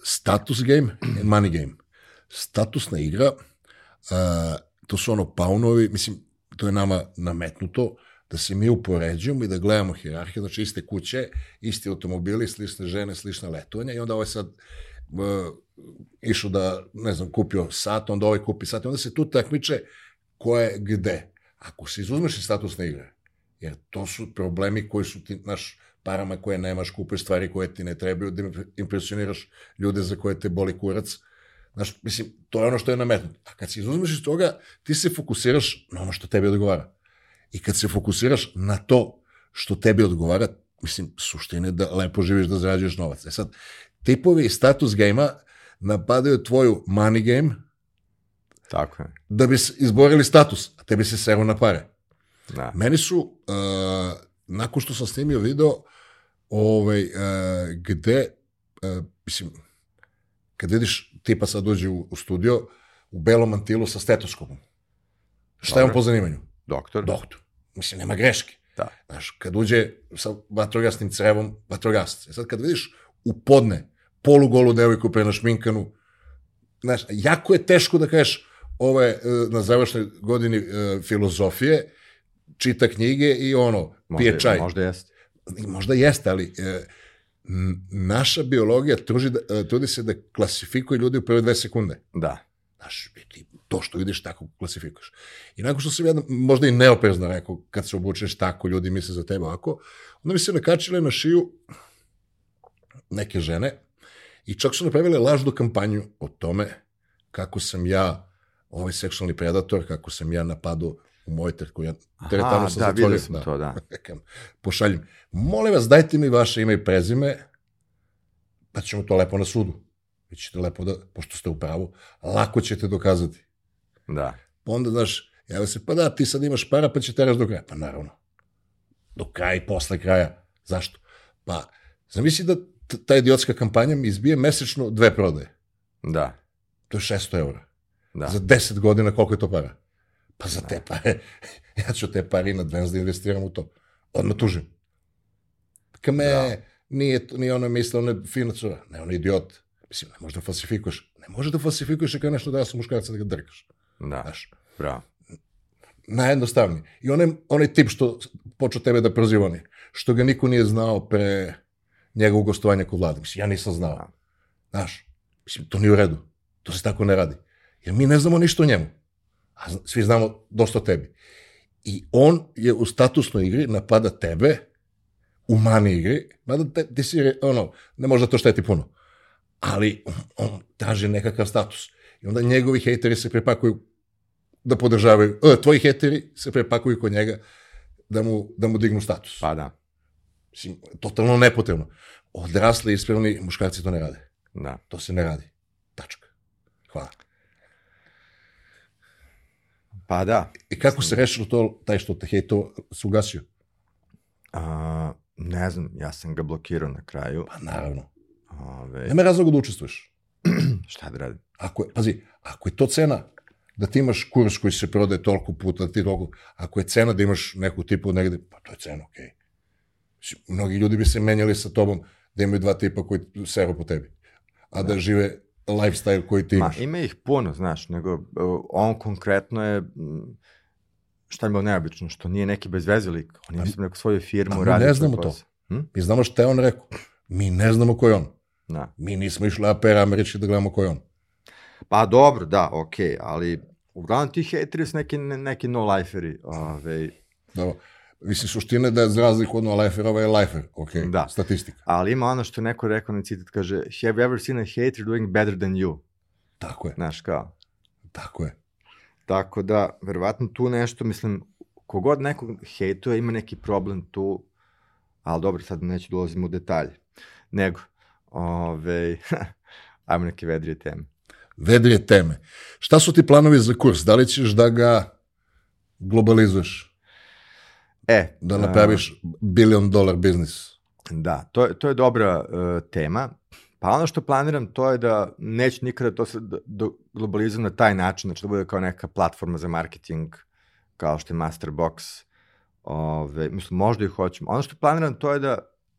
status game i money game. Statusna igra, a, to su ono paunovi, mislim, to je nama nametnuto, da se mi upoređujemo i da gledamo hirarhiju, znači iste kuće, isti automobili, slične žene, slična letovanja i onda ovaj sad uh, išao da, ne znam, kupio sat, onda ovaj kupi sat, i onda se tu takmiče ko je gde. Ako se izuzmeš iz statusne igre, jer to su problemi koji su ti, naš, parama koje nemaš, kupuješ stvari koje ti ne trebaju, da impresioniraš ljude za koje te boli kurac, Znaš, mislim, to je ono što je nametnuto. A kad se izuzmeš iz toga, ti se fokusiraš na ono što tebi odgovara. I kad se fokusiraš na to što tebi odgovara, mislim, suština je da lepo živiš, da zarađuješ novac. E sad, tipovi status game-a napadaju tvoju money game Tako je. da bi izborili status, a tebi se seru na pare. Da. Meni su, uh, nakon što sam snimio video, ovaj, uh, gde, uh, mislim, kad vidiš tipa sad dođe u, u studio, u belom mantilu sa stetoskopom. Šta je on po zanimanju? Doktor? Doktor. Mislim, nema greške. Da. Znaš, kad uđe sa vatrogasnim crevom, vatrogasac. Sad kad vidiš u podne polugolu devojku pre našminkanu, znaš, jako je teško da kažeš ovo je e, na završnoj godini e, filozofije, čita knjige i ono, pije čaj. Možda jeste. Možda jeste, ali e, naša biologija truži da, trudi se da klasifikuje ljudi u prve dve sekunde. Da. Znaš, ti to što vidiš tako klasifikuješ. I nakon što sam jedan, možda i neoprezno rekao, kad se obučeš tako, ljudi misle za tebe ovako, onda mi se nakačile na šiju neke žene i čak su napravile lažnu kampanju o tome kako sam ja ovaj seksualni predator, kako sam ja napadao u mojoj terku, ja teretanu Aha, sam da, zatvorio. sam to, da. *laughs* Rekam, pošaljem, molim vas, dajte mi vaše ime i prezime, pa ćemo to lepo na sudu. Vi ćete lepo da, pošto ste u pravu, lako ćete dokazati. Da. Pa onda, znaš, javio se, pa da, ti sad imaš para, pa će teraš do kraja. Pa naravno. Do kraja i posle kraja. Zašto? Pa, zamisli da ta idiotska kampanja mi izbije mesečno dve prodaje. Da. To je 600 eura. Da. Za 10 godina koliko je to para? Pa za te pare, *laughs* ja ću te pare na Advance da investiram u to. Odmah tužim. Kame, Da. nije, nije ono misle, ono je fina cura. Ne, ono je idiot. Mislim, ne možeš da falsifikuješ. Ne možeš da falsifikuješ kao nešto da ja sam muškarac da ga drkaš. Da. Znaš, Bravo. najjednostavniji. I onaj, onaj tip što počeo tebe da proziva što ga niko nije znao pre njegovog gostovanja kod vlade. Mislim, ja nisam znao. Da. Znaš, mislim, to nije u redu. To se tako ne radi. Jer mi ne znamo ništa o njemu. A svi znamo dosta o tebi. I on je u statusnoj igri napada tebe, u mani igri, mada te, ti si, ono, ne može da to šteti puno, ali on, on traži nekakav status. I onda njegovi hejteri se prepakuju da podržavaju, e, tvoji hejteri se prepakuju kod njega da mu, da mu dignu status. Pa da. Mislim, totalno nepotrebno. Odrasli, ispravni muškarci to ne rade. Da. To se ne radi. Tačka. Hvala. Pa da. I kako se rešilo to, taj što te hejto se ugasio? A, ne znam, ja sam ga blokirao na kraju. Pa naravno. Ove, Nema razloga da učestvuješ. *clears throat* šta da radim? Ako je, pazi, ako je to cena da ti imaš kurs koji se prodaje toliko puta, da ti toliko, ako je cena da imaš neku tipu negde, pa to je cena, okej. Mislim, Mnogi ljudi bi se menjali sa tobom da imaju dva tipa koji seru po tebi, a da, žive lifestyle koji ti Ma, imaš. ima ih puno, znaš, nego uh, on konkretno je, šta je bilo neobično, što nije neki bezvezelik. On ima neku svoju firmu, a mi radi ne znamo to. Hm? Mi znamo šta je on rekao. Mi ne znamo ko je on. Da. Mi nismo išli APR američki da gledamo ko je on. Pa dobro, da, okej, ali uglavnom ti hejteri su neki, ne- neki no-liferi. Ove, Da, mislim, suština je da je za razliku od no-liferova je lifer, ok, Da. statistika. ali ima ono što neko rekao na citat, kaže, have you ever seen a hater doing better than you? Tako je, Znaš, kao. tako je. Tako da, verovatno tu nešto, mislim, kogod nekog hejtuje, ima neki problem tu, ali dobro, sad neću da ulazim u detalje. Nego, ove, *laughs* ajmo neke vedrije teme. vedrije teme. Šta su ti planovi za kurs? Da li ćeš da ga globalizuješ? E, Da napraviš billion dollar biznis? Da, to je, to je dobra uh, tema. Pa ono što planiram to je da neće nikada to se globalizujem na taj način, znači da bude kao neka platforma za marketing, kao što je Masterbox. Ove, mislim, možda i hoćemo. Ono što planiram to je da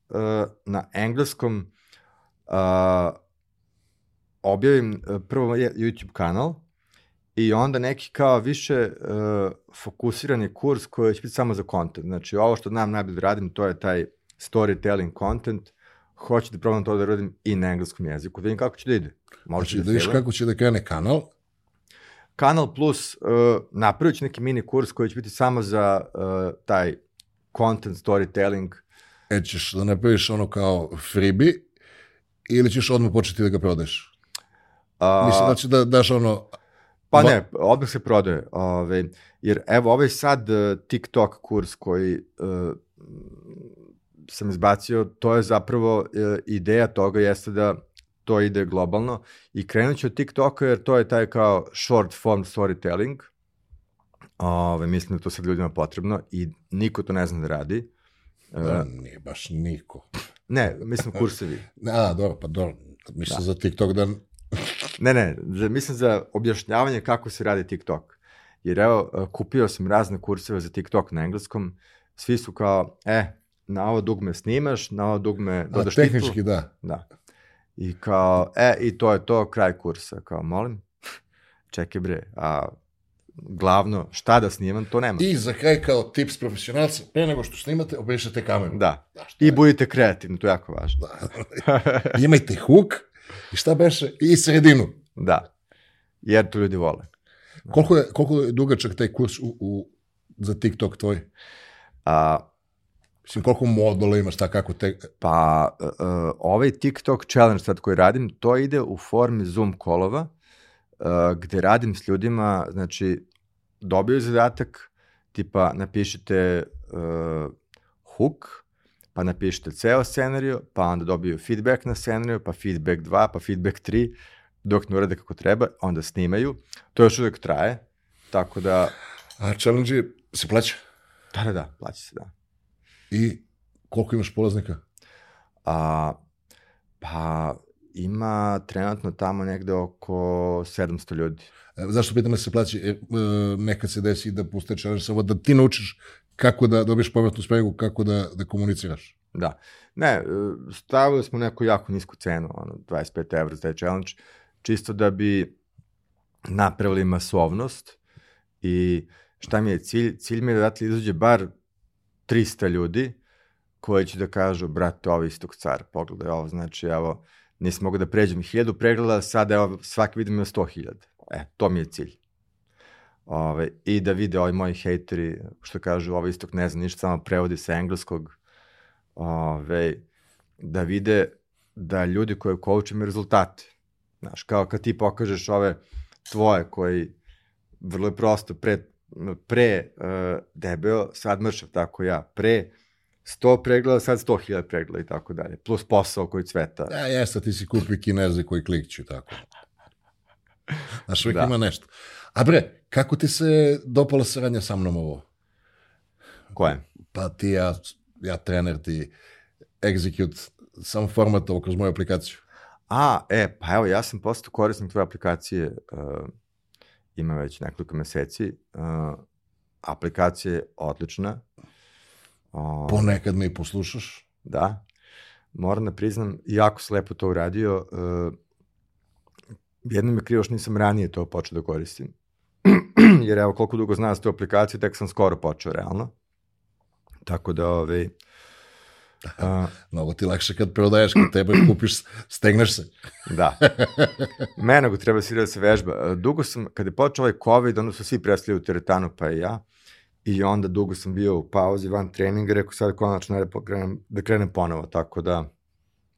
uh, na engleskom uh, objavim uh, prvo YouTube kanal i onda neki kao više uh, fokusirani kurs koji će biti samo za content. Znači, ovo što znam najbolje da radim, to je taj storytelling content, hoću da probam to da radim i na engleskom jeziku, da vidim kako će da ide. Može Znači, da vidiš kako će da krene kanal, Kanal Plus uh, napravit ću neki mini kurs koji će biti samo za uh, taj content storytelling. e, ćeš da napraviš ono kao freebie, ili ćeš odmah početi da ga prodaješ? Uh, Mislim, znači da daš ono... Pa ne, odmah se prodaje. Ove, jer evo ovaj sad uh, TikTok kurs koji uh, sam izbacio, to je zapravo uh, ideja toga jeste da to ide globalno i krenut ću od TikToka jer to je taj kao short form storytelling. Ove, mislim da to sad ljudima potrebno i niko to ne zna da radi. Da, nije baš niko. ne, mislim kursevi. *laughs* A, dobro, pa dobro. Mislim Da. za TikTok da... Ne, ne, za, mislim za objašnjavanje kako se radi TikTok. Jer evo, e, kupio sam razne kurseve za TikTok na engleskom, svi su kao, e, na ovo dugme snimaš, na ovo dugme dodaš tehnički titulu. da. Da. I kao, e, i to je to, kraj kursa. Kao, molim, čekaj bre, a glavno, šta da snimam, to nema. I za kraj kao tips profesionalca, pre nego što snimate, obrišete kameru. Da. Da, I budite kreativni, to je jako važno. Da. *laughs* Imajte hook i šta beše? I sredinu. Da. Jer to ljudi vole. Koliko je, koliko je dugačak taj kurs u, u, za TikTok tvoj? A, Mislim, koliko modula imaš, šta kako te... Pa, uh, ovaj TikTok challenge sad koji radim, to ide u formi Zoom kolova, uh, gde radim s ljudima, znači, dobiju zadatak, tipa, napišite uh, hook, pa napišite ceo scenariju, pa onda dobiju feedback na scenariju, pa feedback 2, pa feedback 3, dok ne urade kako treba, onda snimaju. To još uvek traje, tako da, A challenge je, se plaća? da, da, da, plaća se, da. I koliko imaš polaznika? A, pa ima trenutno tamo negde oko 700 ljudi. E, Zašto pitam da se plaća? Jer, e, nekad se desi da puste challenge samo da ti naučiš kako da dobiješ povratnu spregu, kako da, da komuniciraš. Da. Ne, e, stavili smo neku jako nisku cenu, ono, 25 evra za taj challenge, čisto da bi napravili masovnost i šta mi je cilj? Cilj mi je da dati izađe bar 300 ljudi koji će da kažu, brate, ovo je istog car, pogledaj ovo, znači, evo, nisam mogu da pređem 1000 pregleda, sad evo, svaki video ima 100.000. E, to mi je cilj. Ove, I da vide ovi moji hejteri, što kažu, ovo istok ne zna ništa, samo prevodi sa engleskog, ove, da vide da ljudi koji coach imaju rezultate. Znaš, kao kad ti pokažeš ove tvoje koji vrlo je prosto pre, pre uh, debeo, sad mršav, tako ja, pre 100 pregleda, sad 100.000 pregleda i tako dalje, plus posao koji cveta. Da, jeste, ti si kupi kineze koji klikću, tako. Znaš, uvijek Da. ima nešto. A bre, kako ti se dopala saradnja sa mnom ovo? Koje? Pa ti, ja, ja trener, ti execute sam format ovo kroz moju aplikaciju. A, e, pa evo, ja sam postao korisnik tvoje aplikacije, uh, ima već nekoliko meseci. Uh, aplikacija je odlična. Uh, Ponekad me i poslušaš. Da. Moram da priznam, jako si lepo to uradio. Uh, jedno mi je krivo što nisam ranije to počeo da koristim. *clears throat* Jer evo, koliko dugo znam tu aplikaciju, tek sam skoro počeo, realno. Tako da, ovaj, *laughs* uh, Mnogo ti lakše kad prodaješ, kad tebe *clears throat* kupiš, stegneš se. *laughs* Da. Mene go treba svi da se vežba. Dugo sam, kada je počeo ovaj COVID, onda su svi presli u teretanu, pa i ja. I onda dugo sam bio u pauzi van treninga, rekao sad konačno da krenem, da krenem ponovo, tako da,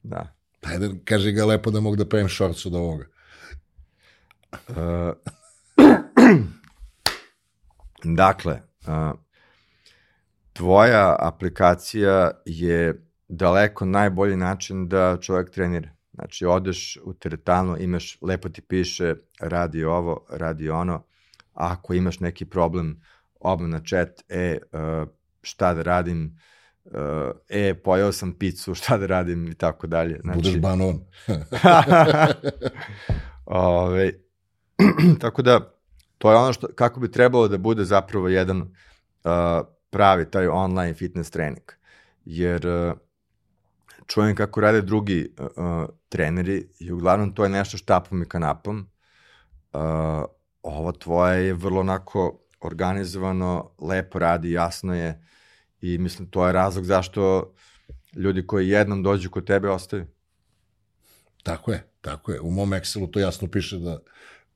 da. Ajde, kaži ga lepo da mogu da pravim shorts od ovoga. Uh, *clears throat* dakle, uh, tvoja aplikacija je daleko najbolji način da čovjek trenira. Znači, odeš u teretanu, imaš, lepo ti piše, radi ovo, radi ono, ako imaš neki problem, odmah na chat, e, uh, šta da radim, uh, e, pojao sam picu, *laughs* šta da radim i tako dalje. Znači, Budeš banon. *laughs* *laughs* Ove, *clears throat* tako da, to je ono što, kako bi trebalo da bude zapravo jedan uh, pravi taj online fitness trening. Jer uh, čujem kako rade drugi uh, treneri i uglavnom to je nešto štapom i kanapom. Uh, ovo tvoje je vrlo onako organizovano, lepo radi, jasno je i mislim to je razlog zašto ljudi koji jednom dođu kod tebe ostaju. Tako je, tako je. U mom Excelu to jasno piše da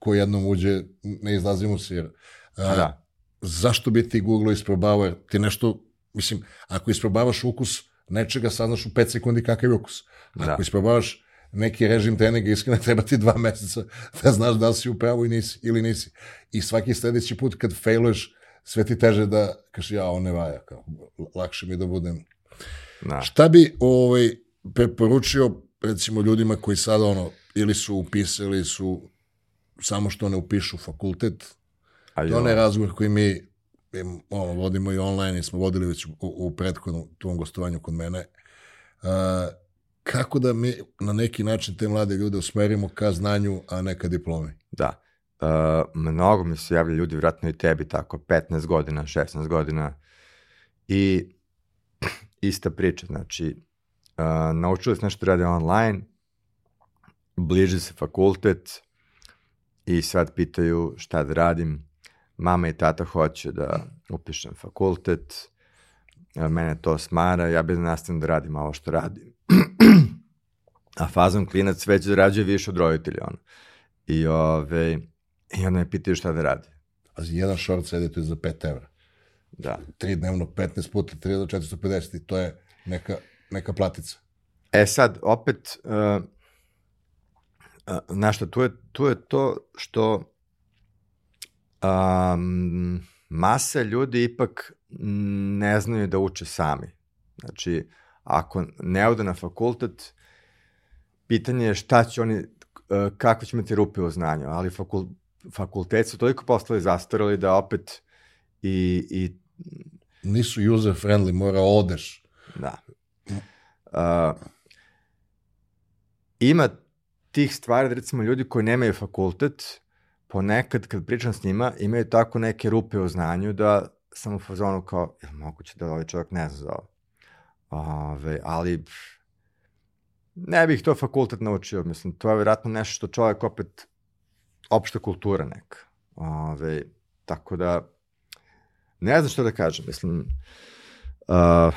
ko jednom uđe, ne izlazimo se, jer a, da. zašto bi ti Google isprobavao, jer ti nešto, mislim, ako isprobavaš ukus nečega, saznaš u 5 sekundi kakav je ukus. Ako da. isprobavaš neki režim treninga, iskreno *laughs* treba ti dva meseca da znaš da li si u pravu i nisi, ili nisi. I svaki sledeći put kad failuješ, sve ti teže da, kaš ja, on ne vaja, kao, lakše mi da budem. Da. Šta bi ovaj, preporučio, recimo, ljudima koji sada, ono, ili su upisali, su samo što ne upišu fakultet, A to je razgovor koji mi ono, vodimo i online i smo vodili već u, u prethodnom tom gostovanju kod mene. Uh, kako da mi na neki način te mlade ljude usmerimo ka znanju, a ne ka diplomi? Da. Uh, mnogo mi se javlja ljudi, vratno i tebi, tako, 15 godina, 16 godina. I *clears throat* ista priča, znači, uh, naučili se nešto da rade online, bliže se fakultet i sad pitaju šta da radim. Mama i tata hoće da upišem fakultet, mene to smara, ja bih da nastavim da radim ovo što radim. *clears throat* A fazom klinac već zarađuje više od roditelja, ono. I, ove, i onda me pitaju šta da radi. A jedan short sedite za 5 evra. Da. Tri dnevno, 15 puta, 3 do 450 i to je neka, neka platica. E sad, opet, uh, znaš šta, tu je, tu je to što um, masa ljudi ipak ne znaju da uče sami. Znači, ako ne ode na fakultet, pitanje je šta će oni, uh, kako će imati rupe u znanju, ali fakul, fakultet su toliko postali zastarali da opet i, i nisu user friendly, mora odeš. Da. Uh, ima tih stvari, da recimo ljudi koji nemaju fakultet, ponekad kad pričam s njima, imaju tako neke rupe u znanju da sam u fazonu kao, je moguće da ovaj čovjek ne zna za ovo? Ove, ali ne bih to fakultet naučio, mislim, to je vjerojatno nešto što čovjek opet, opšta kultura neka. Ove, tako da, ne znam što da kažem, mislim, uh,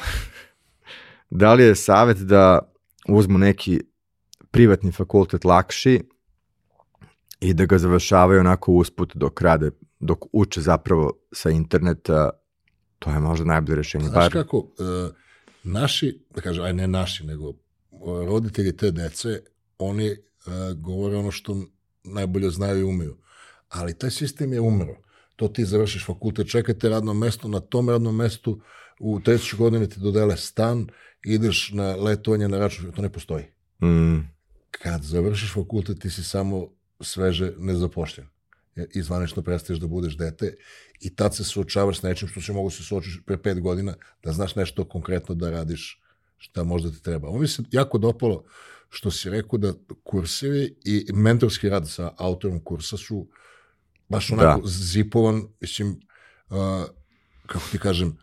*laughs* da li je savjet da uzmu neki privatni fakultet lakši i da ga završavaju onako usput dok rade, dok uče zapravo sa interneta, to je možda najbolje rešenje. Znaš Bar... kako, uh, naši, da kažem, aj ne naši, nego roditelji te dece, oni uh, govore ono što najbolje znaju i umeju. Ali taj sistem je umro. To ti završiš fakultet, čekate radno mesto, na tom radnom mestu u trećoj godini ti dodele stan, ideš na letovanje na račun, to ne postoji. Mm. Kad završiš fakultet, ti si samo sveže nezapošljen. I zvanično prestaješ da budeš dete i tad se suočavaš s nečim što se mogu se suočiš pre pet godina, da znaš nešto konkretno da radiš šta možda ti treba. Ovo mi se jako dopalo što si rekao da kursevi i mentorski rad sa autorom kursa su baš onako da. zipovan, mislim, uh, kako ti kažem,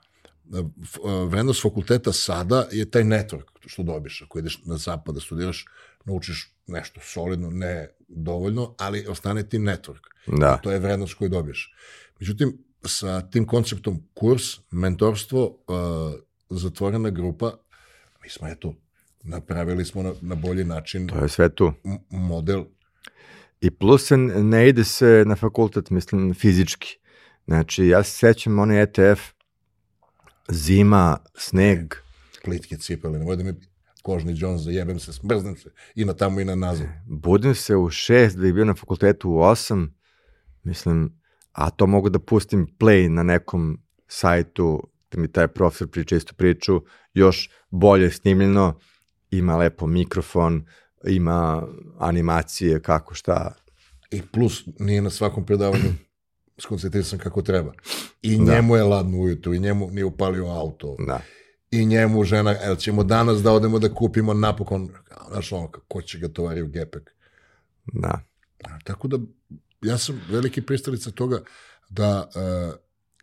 vrednost fakulteta sada je taj network što dobiš. Ako ideš na zapad da studiraš, naučiš nešto solidno, ne dovoljno, ali ostane ti network. Da. to je vrednost koju dobiješ. Međutim, sa tim konceptom kurs, mentorstvo, uh, zatvorena grupa, mi smo eto, napravili smo na, na bolji način to je sve tu. model. I plus se ne ide se na fakultet, mislim, fizički. Znači, ja se sećam onaj ETF, zima, sneg. Plitke cipele, nemoj da mi kožni Jones, zajebem se, smrznem se i na tamo i na nazad. Budim se u šest, da bih bio na fakultetu u osam, mislim, a to mogu da pustim play na nekom sajtu, da mi taj profesor priča istu priču, još bolje snimljeno, ima lepo mikrofon, ima animacije, kako šta. I plus, nije na svakom predavanju skoncentrisan kako treba. I njemu je ladno ujutru, i njemu nije upalio auto. Da. I njemu žena, evo ćemo danas da odemo da kupimo napokon, znaš ono, ko će ga tovari u gepek. Da. Tako da, ja sam veliki pristalica toga da e,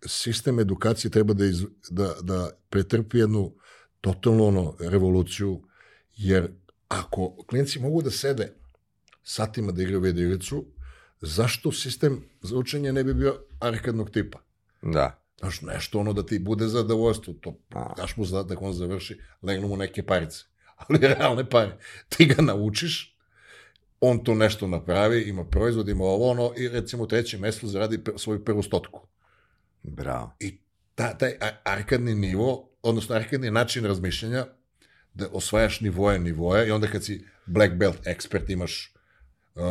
sistem edukacije treba da, iz, da, da pretrpi jednu totalnu ono, revoluciju, jer ako klinci mogu da sede satima da igraju video igricu, zašto sistem za učenje ne bi bio arkadnog tipa? Da. Znaš, nešto ono da ti bude zadovoljstvo, to daš mu zadatak, on završi, legnu mu neke parice. *laughs* Ali realne pare. Ti ga naučiš, on to nešto napravi, ima proizvod, ima ovo ono, i recimo u trećem mestu zaradi pr- svoju prvu stotku. Bravo. I ta, taj arkadni nivo, odnosno arkadni način razmišljanja, da osvajaš nivoje, nivoje, i onda kad si black belt ekspert imaš uh,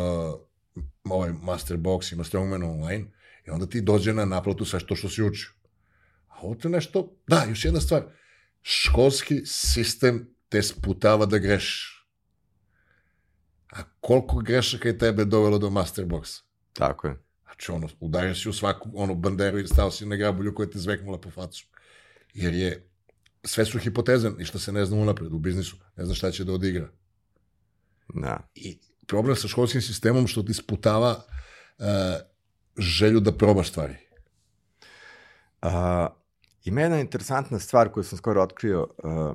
ovaj master box, imaš strongman online, i onda ti dođe na naplatu sve to što si učio. Ovo nešto, da, još jedna stvar, školski sistem te sputava da grešiš. A koliko grešaka je tebe dovelo do master boxa? Tako je. Znači, ono, udario si u svaku onu banderu i stao si na grabulju koja te zveknula po facu. Jer je, sve su hipoteze, ništa se ne zna unapred u biznisu, ne zna šta će da odigra. Da. I problem sa školskim sistemom što ti sputava uh, želju da probaš stvari. A, ima jedna interesantna stvar koju sam skoro otkrio. A,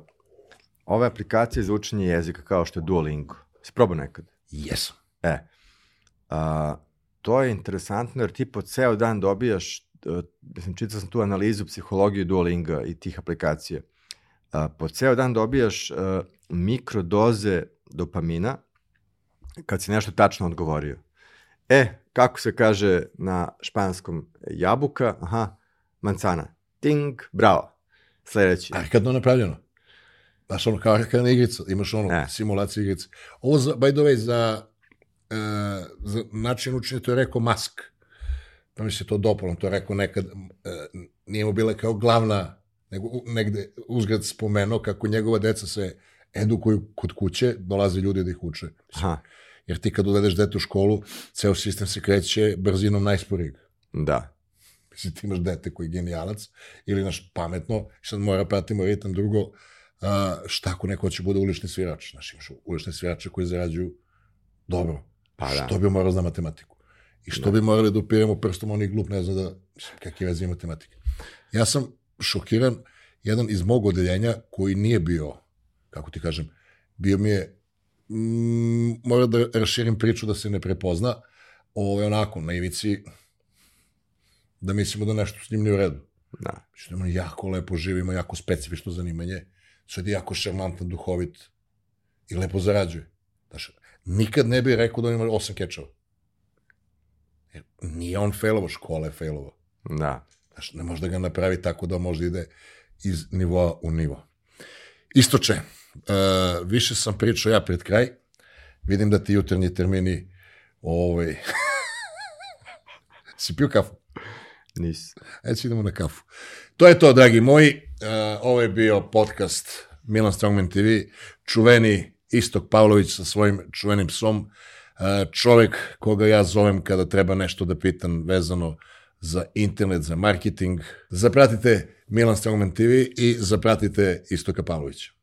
ove aplikacije za učenje jezika kao što je Duolingo. Si probao nekad? Jesam. E, a, to je interesantno jer ti po ceo dan dobijaš, e, mislim, čitao sam tu analizu psihologije Duolinga i tih aplikacija. A, po ceo dan dobijaš a, mikrodoze dopamina kad si nešto tačno odgovorio. E, kako se kaže na španskom jabuka? Aha, mancana. Ting, bravo. Sledeći. Arkadno napravljeno. Znaš, ono kao arkadna igrica, imaš ono, E. simulacije igrice. Ovo, za, by the way, za, uh, za način učenja, to je rekao Musk. Pa mi se to dopalo, to je rekao nekad, uh, nije mu bila kao glavna, nego negde uzgled spomenuo kako njegova deca se edukuju kod kuće, dolaze ljudi da ih uče. Aha, Jer ti kad uvedeš dete u školu, ceo sistem se kreće brzinom najsporijeg. da. Mislim, ti imaš dete koji je genijalac ili naš pametno, sad mora pratimo ritam drugo, a, šta ako neko će bude ulični svirač? Znaš, imaš ulične svirače koji zarađuju dobro. Pa da. Što bi morao za matematiku? I što bi morali da upiremo prstom, oni glup ne zna da, mislim, kakve veze ima matematike. Ja sam šokiran, jedan iz mog odeljenja koji nije bio, kako ti kažem, bio mi je, mm, mora da raširim priču da se ne prepozna, ovo je onako, na ivici, da mislimo da nešto s njim nije u redu. Da. Što on jako lepo živi, ima jako specifično zanimanje, sve je jako šarmantan, duhovit i lepo zarađuje. Znaš, nikad ne bih rekao da on ima osam kečeva. Jer nije on failovo, škola je failovo. Da. Znaš, ne može da ga napravi tako da može ide iz nivoa u nivo. Istoče, uh, više sam pričao ja pred kraj, vidim da ti jutarnji termini ovaj, *laughs* si pio kafu? Nis. Ajde idemo na kafu. To je to, dragi moji. Uh, ovo je bio podcast Milan Strongman TV. Čuveni Istok Pavlović sa svojim čuvenim psom. Uh, čovek koga ja zovem kada treba nešto da pitam vezano za internet, za marketing. Zapratite Milan Strongman TV i zapratite Istoka Pavlovića.